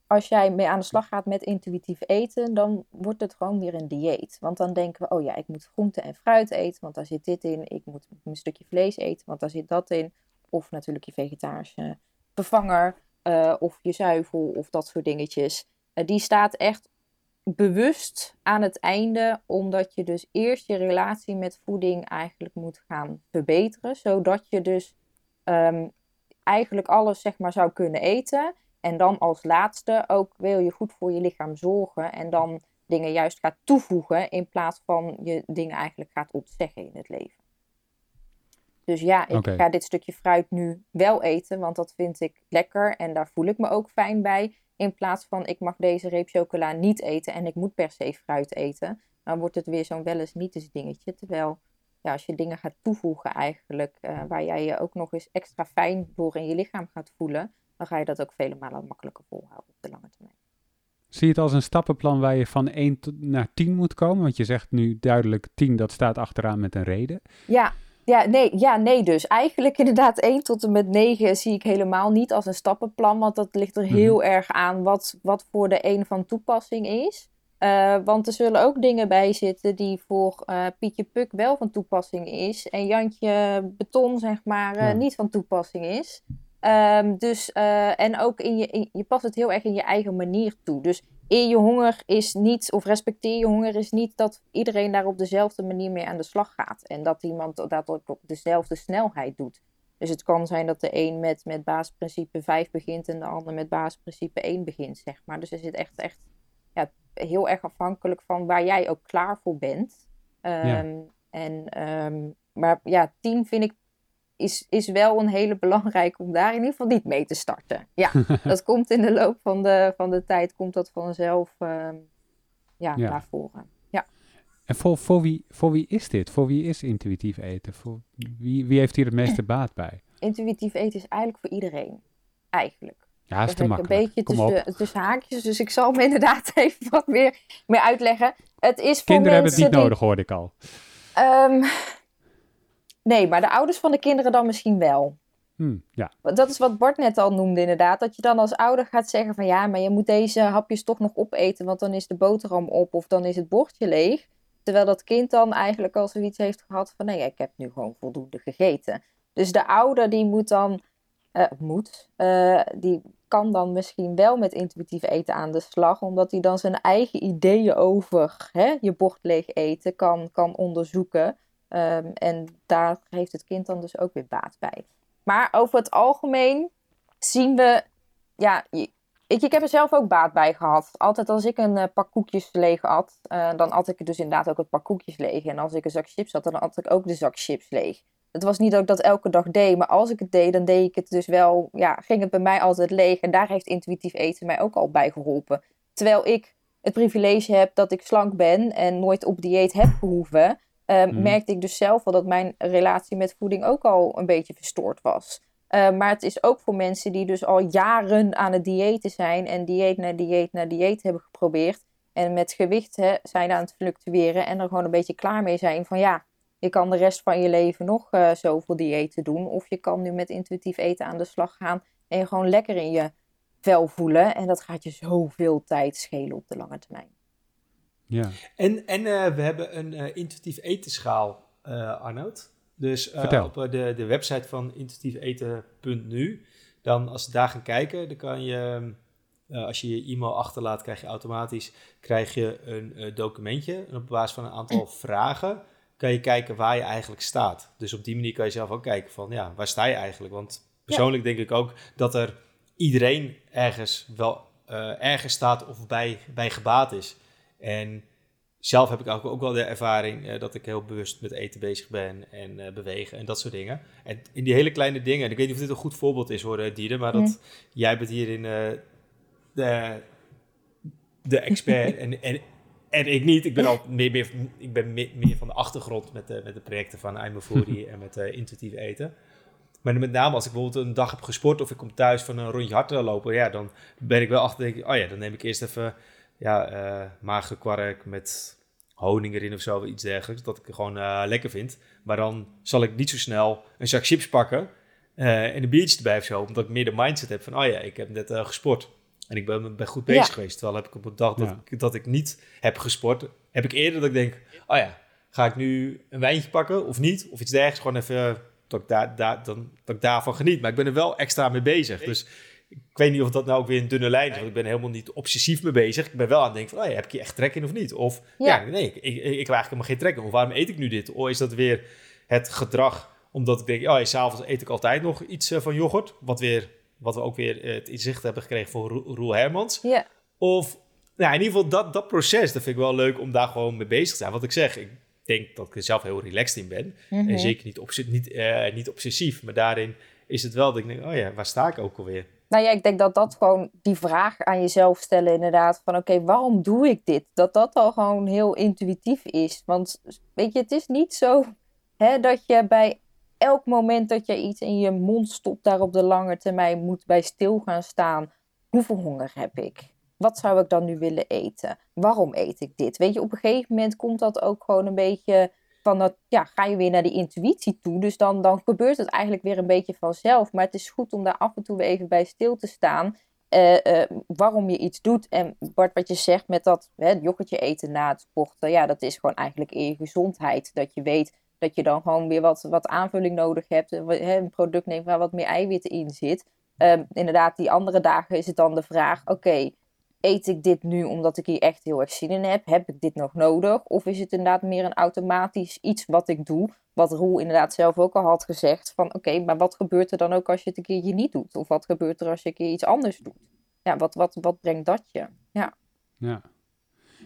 als jij mee aan de slag gaat met intuïtief eten, dan wordt het gewoon weer een dieet. Want dan denken we, oh ja, ik moet groente en fruit eten, want daar zit dit in. Ik moet een stukje vlees eten, want daar zit dat in. of natuurlijk je vegetarische vervanger of je zuivel of dat soort dingetjes. die staat echt bewust aan het einde, omdat je dus eerst je relatie met voeding eigenlijk moet gaan verbeteren, zodat je dus ehm, eigenlijk alles zeg maar zou kunnen eten. En dan als laatste ook wil je goed voor je lichaam zorgen en dan dingen juist gaat toevoegen in plaats van je dingen eigenlijk gaat ontzeggen in het leven. Dus ja, ik ga dit stukje fruit nu wel eten, want dat vind ik lekker en daar voel ik me ook fijn bij. In plaats van ik mag deze reep chocola niet eten en ik moet per se fruit eten. Dan wordt het weer zo'n wel eens niet eens dingetje. Terwijl ja, als je dingen gaat toevoegen eigenlijk, uh, waar jij je ook nog eens extra fijn door in je lichaam gaat voelen, dan ga je dat ook vele malen makkelijker volhouden op de lange termijn. Zie je het als een stappenplan waar je van 1 naar 10 moet komen? Want je zegt nu duidelijk 10, dat staat achteraan met een reden. Ja, ja, nee, ja, nee dus. Eigenlijk inderdaad 1 tot en met 9 zie ik helemaal niet als een stappenplan. Want dat ligt er mhm. heel erg aan wat, wat voor de een van toepassing is. Uh, want er zullen ook dingen bij zitten die voor uh, Pietje Puk wel van toepassing is. En Jantje Beton, zeg maar, uh, niet van toepassing is. Um, dus, en ook in je, in, je past het heel erg in je eigen manier toe. Dus eer je honger is niet, of respecteer je honger is niet dat iedereen daar op dezelfde manier mee aan de slag gaat. En dat iemand dat ook op dezelfde snelheid doet. Dus het kan zijn dat de een met, met basisprincipe 5 begint en de ander met basisprincipe 1 begint, zeg maar. Dus er zit echt, echt ja, heel erg afhankelijk van waar jij ook klaar voor bent. Um, en, um, maar ja, 10 vind ik is, is wel een hele belangrijke om daar in ieder geval niet mee te starten. Ja, <laughs> dat komt in de loop van de, van de tijd, komt dat vanzelf uh, ja, ja, naar voren. Ja. En voor, voor, wie, voor wie is dit? Voor wie is intuïtief eten? Voor wie, wie heeft hier het meeste <clears throat> baat bij? Intuïtief eten is eigenlijk voor iedereen. Eigenlijk. Ja, is te makkelijk. Een beetje tussen, tussen, haakjes, dus ik zal me inderdaad <laughs> even wat meer, meer uitleggen. Het is voor Kinderen hebben het niet nodig, hoorde ik al. Um, Nee, maar de ouders van de kinderen dan misschien wel. Hmm, ja. Dat is wat Bart net al noemde inderdaad. Dat je dan als ouder gaat zeggen van ja, maar je moet deze hapjes toch nog opeten, want dan is de boterham op of dan is het bordje leeg. Terwijl dat kind dan eigenlijk al zoiets heeft gehad van nee, ik heb nu gewoon voldoende gegeten. Dus de ouder die moet dan, uh, moet, uh, die kan dan misschien wel met intuïtief eten aan de slag, omdat hij dan zijn eigen ideeën over hè, je bord leeg eten kan, kan onderzoeken. Ehm, en daar heeft het kind dan dus ook weer baat bij. Maar over het algemeen zien we, ja, ik, ik heb er zelf ook baat bij gehad. Altijd als ik een uh, pak koekjes leeg had, uh, dan had ik dus inderdaad ook het pak koekjes leeg. En als ik een zak chips had, dan had ik ook de zak chips leeg. Het was niet dat ik dat elke dag deed, maar als ik het deed, dan deed ik het dus wel, ja, ging het bij mij altijd leeg. En daar heeft intuïtief eten mij ook al bij geholpen. Terwijl ik het privilege heb dat ik slank ben en nooit op dieet heb gehoeven, uh, merkte ik dus zelf wel dat mijn relatie met voeding ook al een beetje verstoord was. Uh, maar het is ook voor mensen die dus al jaren aan het diëten zijn en dieet na dieet na dieet hebben geprobeerd. En met gewicht hè, zijn aan het fluctueren en er gewoon een beetje klaar mee zijn van ja, je kan de rest van je leven nog uh, zoveel diëten doen. Of je kan nu met intuïtief eten aan de slag gaan en je gewoon lekker in je vel voelen. En dat gaat je zoveel tijd schelen op de lange termijn. Ja. En, en uh, we hebben een uh, intuïtief etenschaal, uh, Arnoud. Dus op de, de website van intuïtiefeten.nu, dan als ze daar gaan kijken, dan kan je, als je je e-mail achterlaat, krijg je automatisch krijg je een documentje. En op basis van een aantal <clears throat> vragen kan je kijken waar je eigenlijk staat. Dus op die manier kan je zelf ook kijken van, ja, waar sta je eigenlijk? Want persoonlijk denk ik ook dat er iedereen ergens wel ergens staat of bij, bij gebaat is. En zelf heb ik ook, wel de ervaring uh, dat ik heel bewust met eten bezig ben en uh, bewegen en dat soort dingen. En in die hele kleine dingen, ik weet niet of dit een goed voorbeeld is hoor, Diede, maar dat jij bent hierin uh, de, de expert en, <laughs> en, en ik niet. Ik ben al meer, meer, ik ben meer, meer van de achtergrond met de, met de projecten van I'm Foodie <laughs> en met intuïtief eten. Maar met name als ik bijvoorbeeld een dag heb gesport of ik kom thuis van een rondje hardlopen, ja, dan ben ik wel achter, denk ik, oh ja, dan neem ik eerst even ja, uh, magere kwark met honing erin of zo, iets dergelijks. Dat ik gewoon uh, lekker vind. Maar dan zal ik niet zo snel een zak chips pakken uh, en een biertje erbij of zo. Omdat ik meer de mindset heb van, oh ja, ik heb net gesport. En ik ben, ben goed bezig geweest. Terwijl heb ik op een dag dat, ik, dat ik niet heb gesport, heb ik eerder dat ik denk, oh ja, ga ik nu een wijntje pakken of niet? Of iets dergelijks, gewoon even dat ik, daar, daar, dan, dat ik daarvan geniet. Maar ik ben er wel extra mee bezig. Dus ik weet niet of dat nou ook weer een dunne lijn is. Want ik ben helemaal niet obsessief mee bezig. Ik ben wel aan het denken van, oh ja, heb ik hier echt trek in of niet? Of ja, nee, ik, ik, ik, heb eigenlijk helemaal geen trek in. Of waarom eet ik nu dit? Of is dat weer het gedrag omdat ik denk, oh ja, s'avonds eet ik altijd nog iets van yoghurt. Wat, weer, wat we ook weer het inzicht hebben gekregen voor Roel Hermans. Ja. Of, nou in ieder geval dat, dat proces, dat vind ik wel leuk om daar gewoon mee bezig te zijn. Wat ik zeg, ik denk dat ik er zelf heel relaxed in ben. Mhm. En zeker niet, obs niet, eh, niet obsessief. Maar daarin is het wel dat ik denk, oh ja, waar sta ik ook alweer? Nou ja, ik denk dat dat gewoon die vraag aan jezelf stellen inderdaad. Van oké, waarom doe ik dit? Dat dat al gewoon heel intuïtief is. Want weet je, het is niet zo hè, dat je bij elk moment dat je iets in je mond stopt, daar op de lange termijn moet bij stil gaan staan. Hoeveel honger heb ik? Wat zou ik dan nu willen eten? Waarom eet ik dit? Weet je, op een gegeven moment komt dat ook gewoon een beetje van dat, ja, ga je weer naar die intuïtie toe. Dus dan, dan gebeurt het eigenlijk weer een beetje vanzelf. Maar het is goed om daar af en toe weer even bij stil te staan. Uh, uh, waarom je iets doet. En Bart, wat je zegt met dat hè, yoghurtje eten na het sporten. Ja, dat is gewoon eigenlijk in je gezondheid. Dat je weet dat je dan gewoon weer wat, wat aanvulling nodig hebt. Een product neemt waar wat meer eiwitten in zit. Uh, inderdaad, die andere dagen is het dan de vraag: oké, eet ik dit nu omdat ik hier echt heel erg zin in heb? Heb ik dit nog nodig? Of is het inderdaad meer een automatisch iets wat ik doe? Wat Roel inderdaad zelf ook al had gezegd: van oké, maar wat gebeurt er dan ook als je het een keertje niet doet? Of wat gebeurt er als je een keer iets anders doet? Ja, wat, wat, wat brengt dat je? Ja. Ja.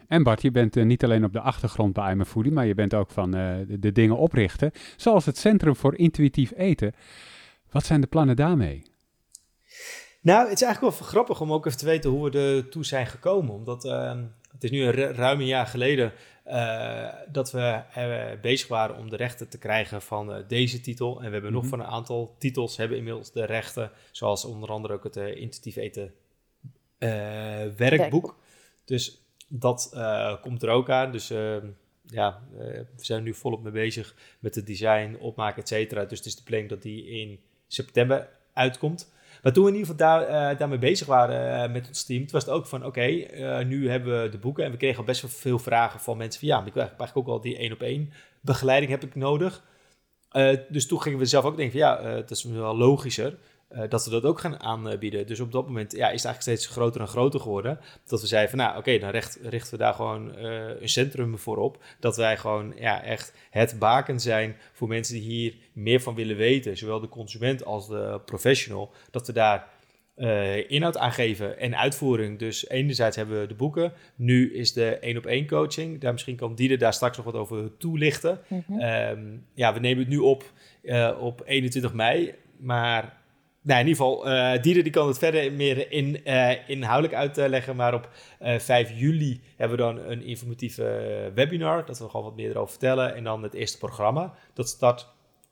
En Bart, je bent uh, niet alleen op de achtergrond bij I'm Foodie, maar je bent ook van de, de, dingen oprichten. Zoals het Centrum voor Intuïtief Eten. Wat zijn de plannen daarmee? Nou, het is eigenlijk wel grappig om ook even te weten hoe we er toe zijn gekomen. Omdat uh, het is nu een ruim een jaar geleden dat we bezig waren om de rechten te krijgen van deze titel. En we hebben nog Mhm. van een aantal titels hebben inmiddels de rechten. Zoals onder andere ook het Intuïtief Eten werkboek. Werkboek. Dus dat komt er ook aan. Dus uh, ja, we zijn nu volop mee bezig met het design, opmaken, et cetera. Dus het is de planning dat die in september uitkomt. Maar toen we in ieder geval daar, daarmee bezig waren met ons team, was het ook van, oké, okay, nu hebben we de boeken. En we kregen al best wel veel vragen van mensen van, ja, ik wil eigenlijk ook al die één op één begeleiding heb ik nodig. dus toen gingen we zelf ook denken ja, dat is wel logischer. Uh, dat we dat ook gaan aanbieden. Dus op dat moment ja, is het eigenlijk steeds groter en groter geworden. Dat we zeiden van nou oké, okay, dan recht, richten we daar gewoon uh, een centrum voor op. Dat wij gewoon ja, echt het baken zijn voor mensen die hier meer van willen weten. Zowel de consument als de professional. Dat we daar uh, inhoud aan geven en uitvoering. Dus enerzijds hebben we de boeken. Nu is de één op één coaching. Daar misschien kan Diede daar straks nog wat over toelichten. Mhm. Mm -hmm. um, ja, we nemen het nu op op 21 mei. Maar nou, in ieder geval, uh, Dieder die kan het verder meer in, uh, inhoudelijk uitleggen. Maar op uh, 5 juli hebben we dan een informatieve webinar. Dat we gewoon wat meer erover vertellen. En dan het eerste programma. Dat start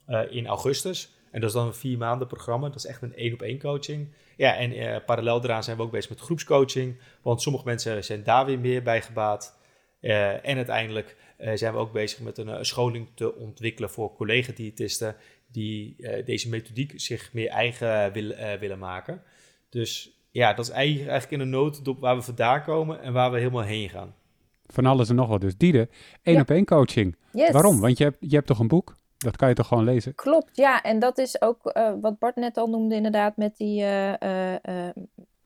eh, in augustus. En dat is dan een vier maanden programma. Dat is echt een één op één coaching. Ja, en eh, parallel daaraan zijn we ook bezig met groepscoaching. Want sommige mensen zijn daar weer meer bij gebaat. Eh, en uiteindelijk zijn we ook bezig met een scholing te ontwikkelen voor collega-diëtisten die uh, deze methodiek zich meer eigen wil, uh, willen maken. Dus ja, dat is eigenlijk, eigenlijk in een notendop waar we vandaan komen en waar we helemaal heen gaan. Van alles en nog wat. Dus Diede, één Ja. op één coaching. Yes. Waarom? Want je hebt, je hebt toch een boek? Dat kan je toch gewoon lezen? Klopt, ja. En dat is ook eh, wat Bart net al noemde, inderdaad, met die, eh, eh, eh,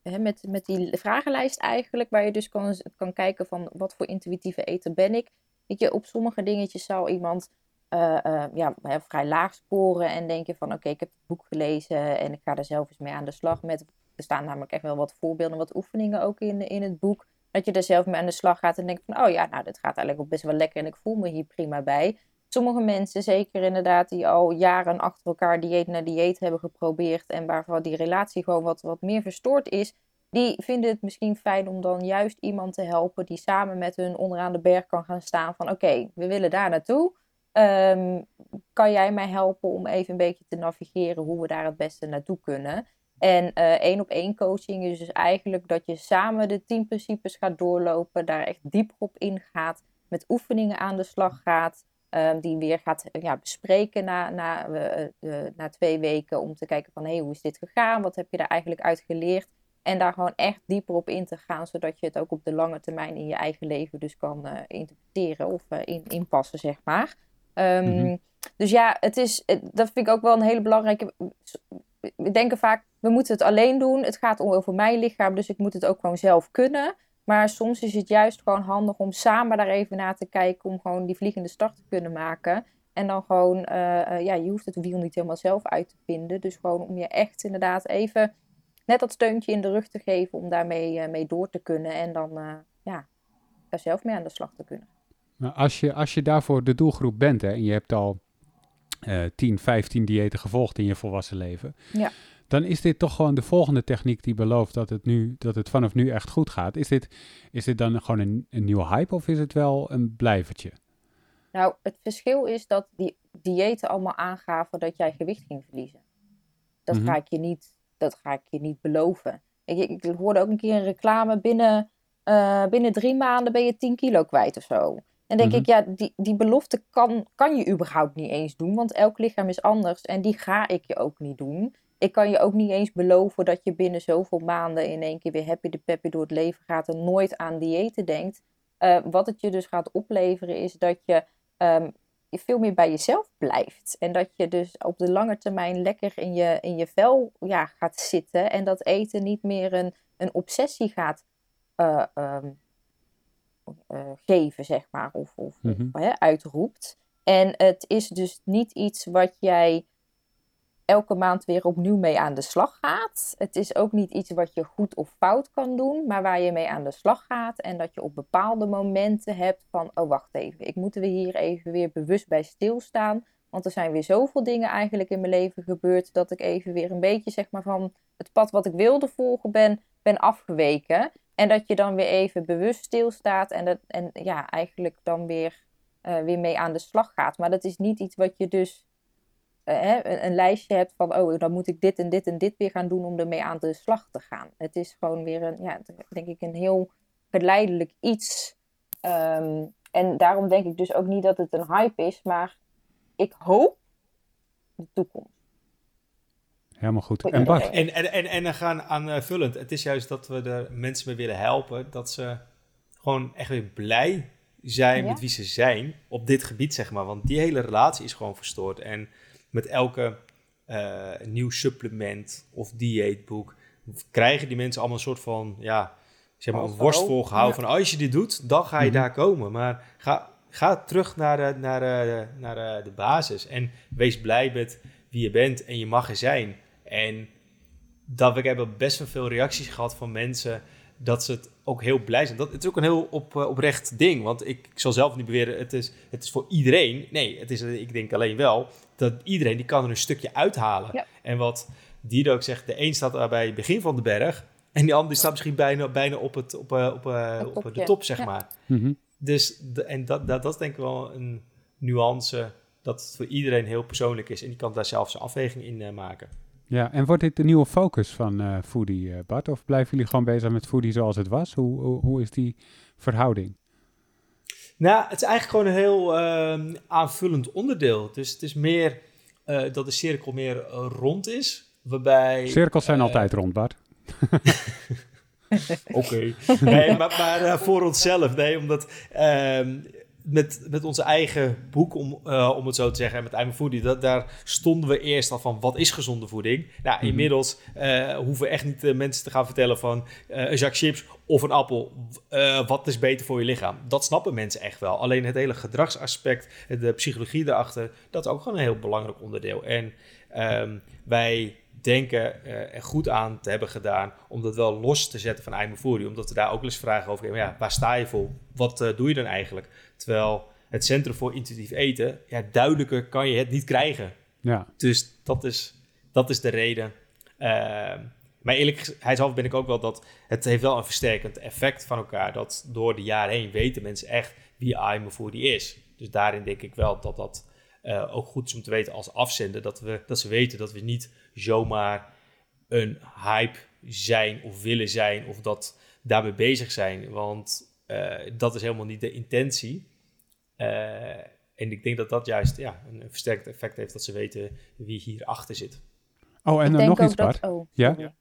hè, met, met die vragenlijst eigenlijk. Waar je dus kan, kan kijken van wat voor intuïtieve eten ben ik. Weet je, op sommige dingetjes zou iemand eh, ja, vrij laag scoren en denken van oké, ik heb het boek gelezen en ik ga er zelf eens mee aan de slag met. Er staan namelijk echt wel wat voorbeelden, wat oefeningen ook in, in het boek. Dat je er zelf mee aan de slag gaat en denkt van oh ja, nou dit gaat eigenlijk ook best wel lekker en ik voel me hier prima bij. Sommige mensen, zeker inderdaad, die al jaren achter elkaar dieet na dieet hebben geprobeerd en waarvan die relatie gewoon wat, wat meer verstoord is, die vinden het misschien fijn om dan juist iemand te helpen die samen met hun onderaan de berg kan gaan staan van oké, we willen daar naartoe. Um, kan jij mij helpen om even een beetje te navigeren hoe we daar het beste naartoe kunnen? En uh, één op één coaching is dus eigenlijk dat je samen de tien principes gaat doorlopen, daar echt dieper op ingaat, met oefeningen aan de slag gaat, um, die weer gaat ja, bespreken na, na, uh, uh, na twee weken om te kijken van hé, hey, hoe is dit gegaan? Wat heb je daar eigenlijk uit geleerd? En daar gewoon echt dieper op in te gaan, zodat je het ook op de lange termijn in je eigen leven dus kan interpreteren of in, inpassen, zeg maar. Ehm, Mhm. Dus ja, het is, dat vind ik ook wel een hele belangrijke. We denken vaak, we moeten het alleen doen. Het gaat om over mijn lichaam, dus ik moet het ook gewoon zelf kunnen. Maar soms is het juist gewoon handig om samen daar even naar te kijken. Om gewoon die vliegende start te kunnen maken. En dan gewoon, eh, eh, ja, je hoeft het wiel niet helemaal zelf uit te vinden. Dus gewoon om je echt inderdaad even net dat steuntje in de rug te geven. Om daarmee eh, mee door te kunnen. En dan, ja, daar zelf mee aan de slag te kunnen. Nou, als, je, als je daarvoor de doelgroep bent hè, en je hebt al eh 10, 15 diëten gevolgd in je volwassen leven, Ja. dan is dit toch gewoon de volgende techniek die belooft dat het, nu, dat het vanaf nu echt goed gaat. Is dit, is dit dan gewoon een, een nieuwe hype of is het wel een blijvertje? Nou, het verschil is dat die diëten allemaal aangaven dat jij gewicht ging verliezen. Dat, Mhm. ga, ik je niet, dat ga ik je niet beloven. Ik, ik, ik hoorde ook een keer een reclame binnen, eh, binnen drie maanden ben je 10 kilo kwijt of zo. En denk Mhm. ik, ja, die, die belofte kan, kan je überhaupt niet eens doen, want elk lichaam is anders en die ga ik je ook niet doen. Ik kan je ook niet eens beloven dat je binnen zoveel maanden in één keer weer happy de peppy door het leven gaat en nooit aan diëten denkt. Eh, wat het je dus gaat opleveren is dat je je veel meer bij jezelf blijft. En dat je dus op de lange termijn lekker in je, in je vel ja, gaat zitten. En dat eten niet meer een, een obsessie gaat eh, ehm, eh, geven, zeg maar. Of, of, Mhm. hè, uitroept. En het is dus niet iets wat jij elke maand weer opnieuw mee aan de slag gaat. Het is ook niet iets wat je goed of fout kan doen, maar waar je mee aan de slag gaat. En dat je op bepaalde momenten hebt van, oh wacht even, ik moet er hier even weer bewust bij stilstaan. Want er zijn weer zoveel dingen eigenlijk in mijn leven gebeurd, dat ik even weer een beetje zeg maar van het pad wat ik wilde volgen ben, ben afgeweken. En dat je dan weer even bewust stilstaat en, dat, en ja, eigenlijk dan weer, eh, weer mee aan de slag gaat. Maar dat is niet iets wat je dus eh, hè, een, een lijstje hebt van, oh, dan moet ik dit en dit en dit weer gaan doen om ermee aan de slag te gaan. Het is gewoon weer een, ja, denk ik, een heel geleidelijk iets. Ehm, en daarom denk ik dus ook niet dat het een hype is, maar ik hoop de toekomst. Helemaal goed. En Bart. En, en, en, en dan gaan aanvullend. Het is juist dat we de mensen mee willen helpen. Dat ze gewoon echt weer blij zijn Ja. met wie ze zijn op dit gebied, zeg maar. Want die hele relatie is gewoon verstoord. En met elke eh, nieuw supplement of dieetboek krijgen die mensen allemaal een soort van, ja, zeg maar, een worst. Ja. Van als je dit doet, dan ga je Mhm. daar komen. Maar ga, ga terug naar, de, naar, de, naar de basis. En wees blij met wie je bent en je mag er zijn. En dat we hebben best wel veel reacties gehad van mensen dat ze het ook heel blij zijn. Dat, het is ook een heel op, eh, oprecht ding. Want ik, ik zal zelf niet beweren, het is, het is voor iedereen. Nee, het is, ik denk alleen wel dat iedereen die kan er een stukje uithalen. Ja. En wat Dido ook zegt, de een staat bij het begin van de berg. En die ander die staat misschien bijna, bijna op, het, op, eh, op, eh, op de top, zeg Ja. maar. Mhm. Dus, de, en dat, dat, dat is denk ik wel een nuance dat het voor iedereen heel persoonlijk is. En die kan daar zelf zijn afweging in eh, maken. Ja, en wordt dit de nieuwe focus van eh Foodie, eh, Bart? Of blijven jullie gewoon bezig met Foodie zoals het was? Hoe, hoe, hoe is die verhouding? Nou, het is eigenlijk gewoon een heel ehm, aanvullend onderdeel. Dus het is meer eh, dat de cirkel meer rond is. Waarbij. Cirkels zijn altijd rond, Bart. <laughs> Oké. nee, maar, maar voor onszelf. Nee, omdat ehm, met, met onze eigen boek, om, eh, om het zo te zeggen, en met I'm a Foodie, dat, daar stonden we eerst al van wat is gezonde voeding. Nou, Mhm. inmiddels eh, hoeven we echt niet de mensen te gaan vertellen van eh, een zak chips of een appel. eh, wat is beter voor je lichaam? Dat snappen mensen echt wel. Alleen het hele gedragsaspect, de psychologie daarachter, dat is ook gewoon een heel belangrijk onderdeel. En ehm, wij denken eh, er goed aan te hebben gedaan om dat wel los te zetten van Foodie. Omdat we daar ook wel eens vragen over hebben. Ja, waar sta je voor? Wat eh, doe je dan eigenlijk? Terwijl het Centrum voor Intuïtief Eten, ja, duidelijker kan je het niet krijgen. Ja, Dus dat is, dat is de reden. Ehm, maar eerlijkheidshalve ben ik ook wel dat het heeft wel een versterkend effect van elkaar. Dat door de jaren heen weten mensen echt wie Foodie is. Dus daarin denk ik wel dat dat eh, ook goed is om te weten als afzender. Dat, we, dat ze weten dat we niet zomaar een hype zijn of willen zijn of dat daarmee bezig zijn. Want eh, dat is helemaal niet de intentie. Eh, en ik denk dat dat juist ja, een een versterkt effect heeft dat ze weten wie hierachter zit. Oh, en ik dan denk nog ook iets, dat, oh, Ja?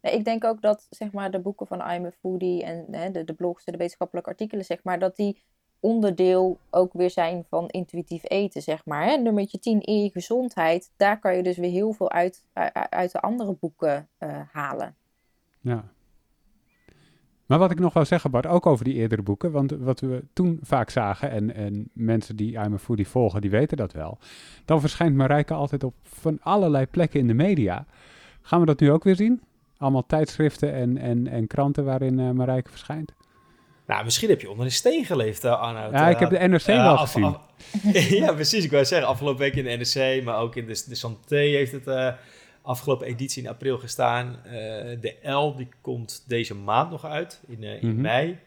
Nee, ik denk ook dat zeg maar, de boeken van I'm a Foodie en hè, de, de blogs, de wetenschappelijke artikelen, zeg maar, dat die onderdeel ook weer zijn van intuïtief eten, zeg maar. Hè? Nummertje 10, eer je gezondheid. Daar kan je dus weer heel veel uit, uit de andere boeken uh, halen. Ja. Maar wat ik nog wou zeggen, Bart, ook over die eerdere boeken, want wat we toen vaak zagen, en, en mensen die I'm a Foodie volgen, die weten dat wel, dan verschijnt Marijke altijd op van allerlei plekken in de media. Gaan we dat nu ook weer zien? Allemaal tijdschriften en, en, en kranten waarin uh, Marijke verschijnt? Nou, misschien heb je onder een steen geleefd, uh, Arnoud. Ja, ik heb de NRC wel gezien. <laughs> ja, precies. Ik wou zeggen, afgelopen week in de NRC, maar ook in de, de Santé heeft het uh, afgelopen editie in april gestaan. de L, die komt deze maand nog uit, in, in mm -hmm. mei.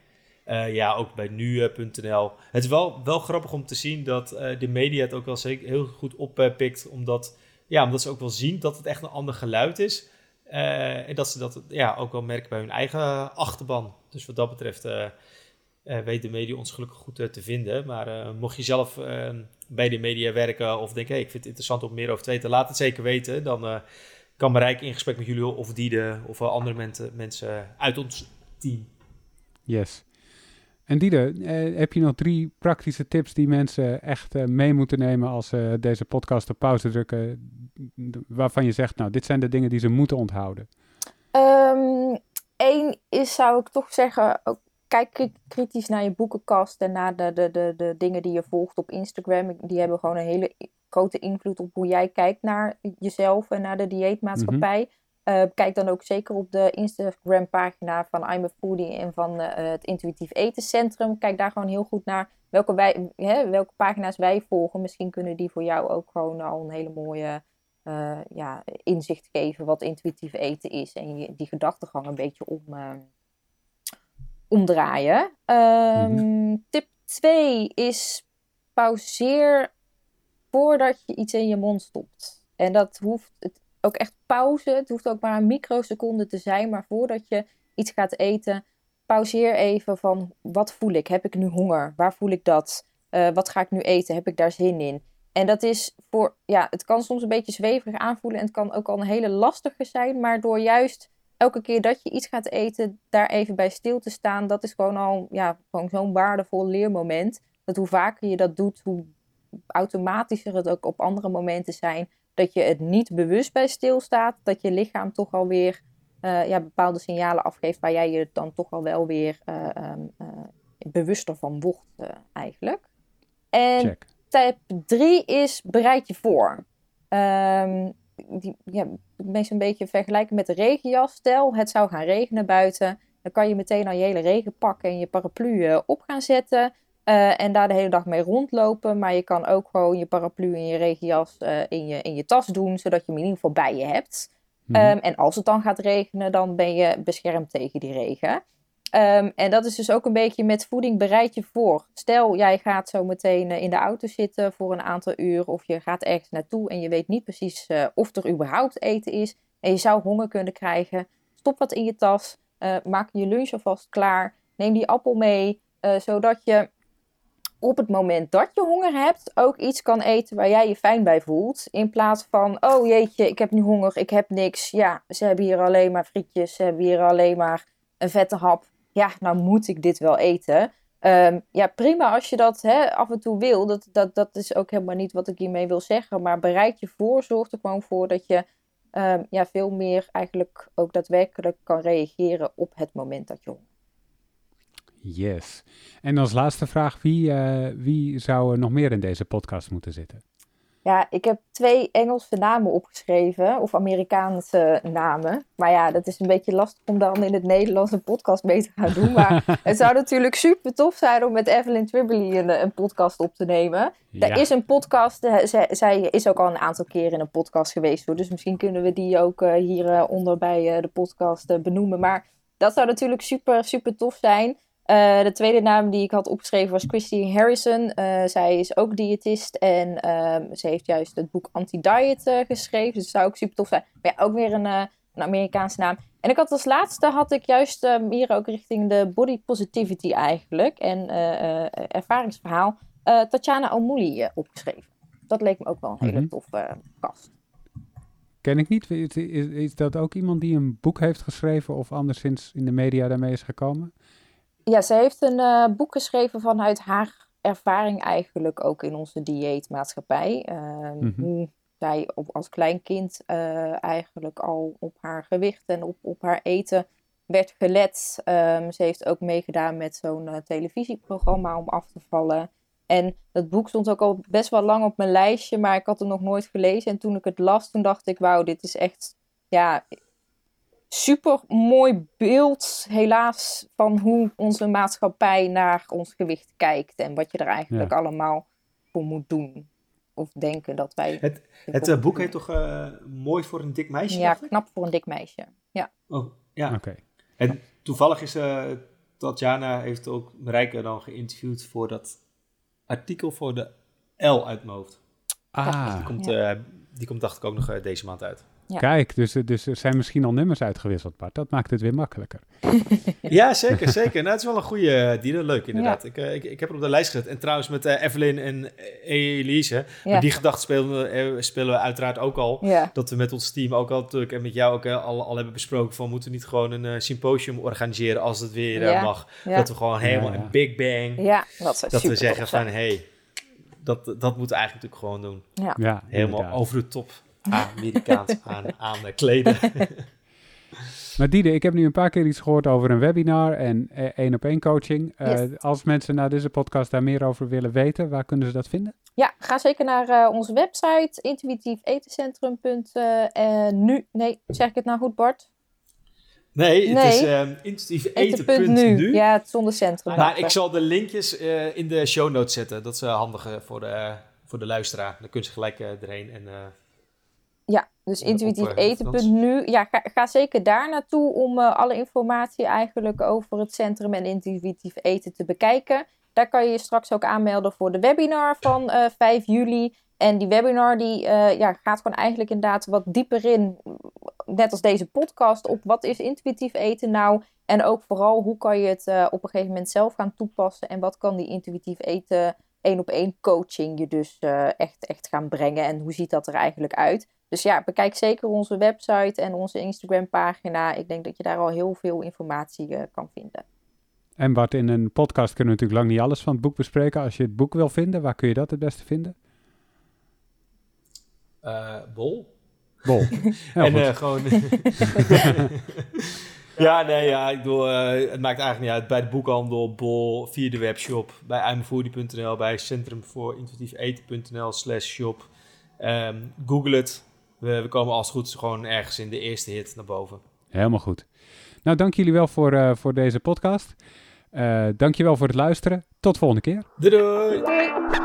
ja, ook bij nu.nl. Het is wel, wel grappig om te zien dat de media het ook wel zeker heel goed oppikt, omdat, ja, omdat ze ook wel zien dat het echt een ander geluid is. En dat ze dat ja, ook wel merken bij hun eigen achterban. Dus wat dat betreft uh, uh, weet de media ons gelukkig goed te vinden. Maar mocht je zelf bij de media werken of denk, hey, ik vind het interessant om meer over te weten, laat het zeker weten. Dan kan Marijke in gesprek met jullie of Diede of andere mensen, mensen uit ons team. Yes. En Diede, heb je nog drie praktische tips die mensen echt mee moeten nemen als ze deze podcast op pauze drukken, waarvan je zegt, nou, dit zijn de dingen die ze moeten onthouden? Um, Eén is, zou ik toch zeggen, ook, kijk kritisch naar je boekenkast en naar de, de, de, de dingen die je volgt op Instagram. Die hebben gewoon een hele grote invloed op hoe jij kijkt naar jezelf en naar de dieetmaatschappij. Mm kijk dan ook zeker op de Instagram-pagina van I'm a Foodie en van uh, het Intuïtief Etencentrum. Kijk daar gewoon heel goed naar welke, wij, hè, welke pagina's wij volgen. Misschien kunnen die voor jou ook gewoon al een hele mooie uh, ja, inzicht geven wat intuïtief eten is. En je, die gedachtegang een beetje om, uh, omdraaien. Um, mm-hmm. Tip 2 is pauzeer voordat je iets in je mond stopt. En dat hoeft het, ook echt pauze. Het hoeft ook maar een microseconde te zijn. Maar voordat je iets gaat eten, pauzeer even van wat voel ik? Heb ik nu honger? Waar voel ik dat? Uh, wat ga ik nu eten? Heb ik daar zin in? En dat is voor, ja, het kan soms een beetje zweverig aanvoelen en het kan ook al een hele lastige zijn, maar door juist elke keer dat je iets gaat eten, daar even bij stil te staan, dat is gewoon al, ja, gewoon zo'n waardevol leermoment. Dat hoe vaker je dat doet, hoe automatischer het ook op andere momenten zijn. Dat je het niet bewust bij stilstaat, dat je lichaam toch alweer uh, ja, bepaalde signalen afgeeft waar jij je dan toch al wel weer uh, um, uh, bewuster van wordt eigenlijk. En Check Stap 3 is bereid je voor. Um, die, ja, meestal een beetje vergelijken met de regenjas. Stel, het zou gaan regenen buiten. Dan kan je meteen al je hele regenpak en je paraplu op gaan zetten. Uh, en daar de hele dag mee rondlopen. Maar je kan ook gewoon je paraplu en je regenjas uh, in, je, in je tas doen. Zodat je hem in ieder geval bij je hebt. Mm -hmm. um, en als het dan gaat regenen, dan ben je beschermd tegen die regen. Um, en dat is dus ook een beetje met voeding bereid je voor. Stel, jij gaat zo meteen uh, in de auto zitten voor een aantal uur of je gaat ergens naartoe en je weet niet precies uh, of er überhaupt eten is en je zou honger kunnen krijgen. Stop wat in je tas, maak je lunch alvast klaar, neem die appel mee, zodat je op het moment dat je honger hebt ook iets kan eten waar jij je fijn bij voelt. In plaats van, oh jeetje, ik heb nu honger, ik heb niks. Ja, ze hebben hier alleen maar frietjes, ze hebben hier alleen maar een vette hap ja, nou moet ik dit wel eten. Um, ja, prima als je dat hè, af en toe wil. Dat, dat, dat is ook helemaal niet wat ik hiermee wil zeggen. Maar bereid je voor, zorg er gewoon voor dat je um, ja, veel meer eigenlijk ook daadwerkelijk kan reageren op het moment dat je honger Yes. En als laatste vraag, wie, uh, wie zou er nog meer in deze podcast moeten zitten? Ja, ik heb twee Engelse namen opgeschreven, of Amerikaanse namen. Maar ja, dat is een beetje lastig om dan in het Nederlands een podcast mee te gaan doen. Maar <laughs> het zou natuurlijk super tof zijn om met Evelyn Tribbley een, een podcast op te nemen. Ja. Er is een podcast, eh, zij, zij, is ook al een aantal keren in een podcast geweest. Hoor. Dus misschien kunnen we die ook uh, hieronder uh, bij uh, de podcast benoemen. Maar dat zou natuurlijk super, super tof zijn. Uh, de tweede naam die ik had opgeschreven was Christy Harrison. Uh, zij is ook diëtist en um, ze heeft juist het boek Anti-Diet uh, geschreven. Dus dat zou ook super tof zijn. Maar ja, ook weer een, een Amerikaanse naam. En ik had als laatste had ik juist um, hier ook richting de body positivity eigenlijk. En ervaringsverhaal Tatjana Almouli opgeschreven. Dat leek me ook wel een hele mm -hmm. toffe kast. Ken ik niet. Is, is, is dat ook iemand die een boek heeft geschreven of anderszins in de media daarmee is gekomen? Ja, ze heeft een uh, boek geschreven vanuit haar ervaring eigenlijk ook in onze dieetmaatschappij. Hoe zij op, als klein kind eh, eigenlijk al op haar gewicht en op, op haar eten werd gelet. Ehm, ze heeft ook meegedaan met zo'n eh, televisieprogramma om af te vallen. En dat boek stond ook al best wel lang op mijn lijstje, maar ik had het nog nooit gelezen. En toen ik het las, toen dacht ik, wauw, dit is echt, ja, super mooi beeld, helaas, van hoe onze maatschappij naar ons gewicht kijkt. En wat je er eigenlijk Ja. allemaal voor moet doen. Of denken dat wij... Het, het eh, boek heet toch eh, Mooi voor een dik meisje? Ja, knap voor een dik meisje. Ja, Oh, ja. Oké. En toevallig is eh, Tatjana heeft ook Marijke dan geïnterviewd voor dat artikel voor de L uit mijn hoofd. Ah, Die komt, eh, die komt dacht ik ook nog deze maand uit. Ja. kijk, dus, dus er zijn misschien al nummers uitgewisseld, Bart. Dat maakt het weer makkelijker. <laughs> Ja, zeker, zeker. Nou, het is wel een goede uh, dealer. Leuk, inderdaad. Ik, uh, ik, ik heb het op de lijst gezet. En trouwens met uh, Evelyn en Elise. Ja. Die gedachte spelen, spelen we uiteraard ook al. Ja. Dat we met ons team ook al natuurlijk en met jou ook al, al hebben besproken van moeten we niet gewoon een symposium organiseren als het weer Ja. mag. Ja. Dat we gewoon helemaal een big bang. Ja, dat zou dat we zeggen van hé, hey, dat, dat moeten we eigenlijk natuurlijk gewoon doen. Ja. Ja, Helemaal inderdaad. over de top. Amerikaans <laughs> aan, aan de kleden. <laughs> Maar Diede, ik heb nu een paar keer iets gehoord over een webinar en eh, één op één coaching. Eh, Yes. Als mensen naar deze podcast daar meer over willen weten, waar kunnen ze dat vinden? Ja, ga zeker naar eh, onze website intuïtiefetencentrum.nu. nee, zeg ik het nou goed, Bart? Nee, het Nee. is um, intuïtiefeten.nu. Eten.nu. Ja, het zonder centrum. Maar ik zal de linkjes eh, in de show notes zetten. Dat is eh, handig eh, voor, de, voor de luisteraar. Dan kunnen ze gelijk eh, erheen. En, eh, dus eh, intuïtiefeten.nu. Ja, ga, ga zeker daar naartoe om eh, alle informatie eigenlijk over het centrum en intuïtief eten te bekijken. Daar kan je je straks ook aanmelden voor de webinar van eh 5 juli. En die webinar die, eh, ja, gaat gewoon eigenlijk inderdaad wat dieper in, net als deze podcast, op wat is intuïtief eten nou? En ook vooral hoe kan je het op een gegeven moment zelf gaan toepassen? En wat kan die intuïtief eten één op één coaching je dus echt, echt gaan brengen? En hoe ziet dat er eigenlijk uit? Dus ja, bekijk zeker onze website en onze Instagram pagina. Ik denk dat je daar al heel veel informatie eh, kan vinden. En Bart, in een podcast kunnen we natuurlijk lang niet alles van het boek bespreken. Als je het boek wil vinden, waar kun je dat het beste vinden? eh, bol. Bol. <laughs> En eh, gewoon. <laughs> ja, nee, ja, ik bedoel, het maakt eigenlijk niet uit. Bij de boekhandel, Bol, via de webshop, bij imfoodie.nl, bij Centrum voor Intuïtief Eten.nl slash shop. Ehm, Google het. We, we komen als het goed is gewoon ergens in de eerste hit naar boven. Helemaal goed. Nou, dank jullie wel voor, eh, voor deze podcast. Eh dank je wel voor het luisteren. Tot volgende keer. Doei doei! Doei!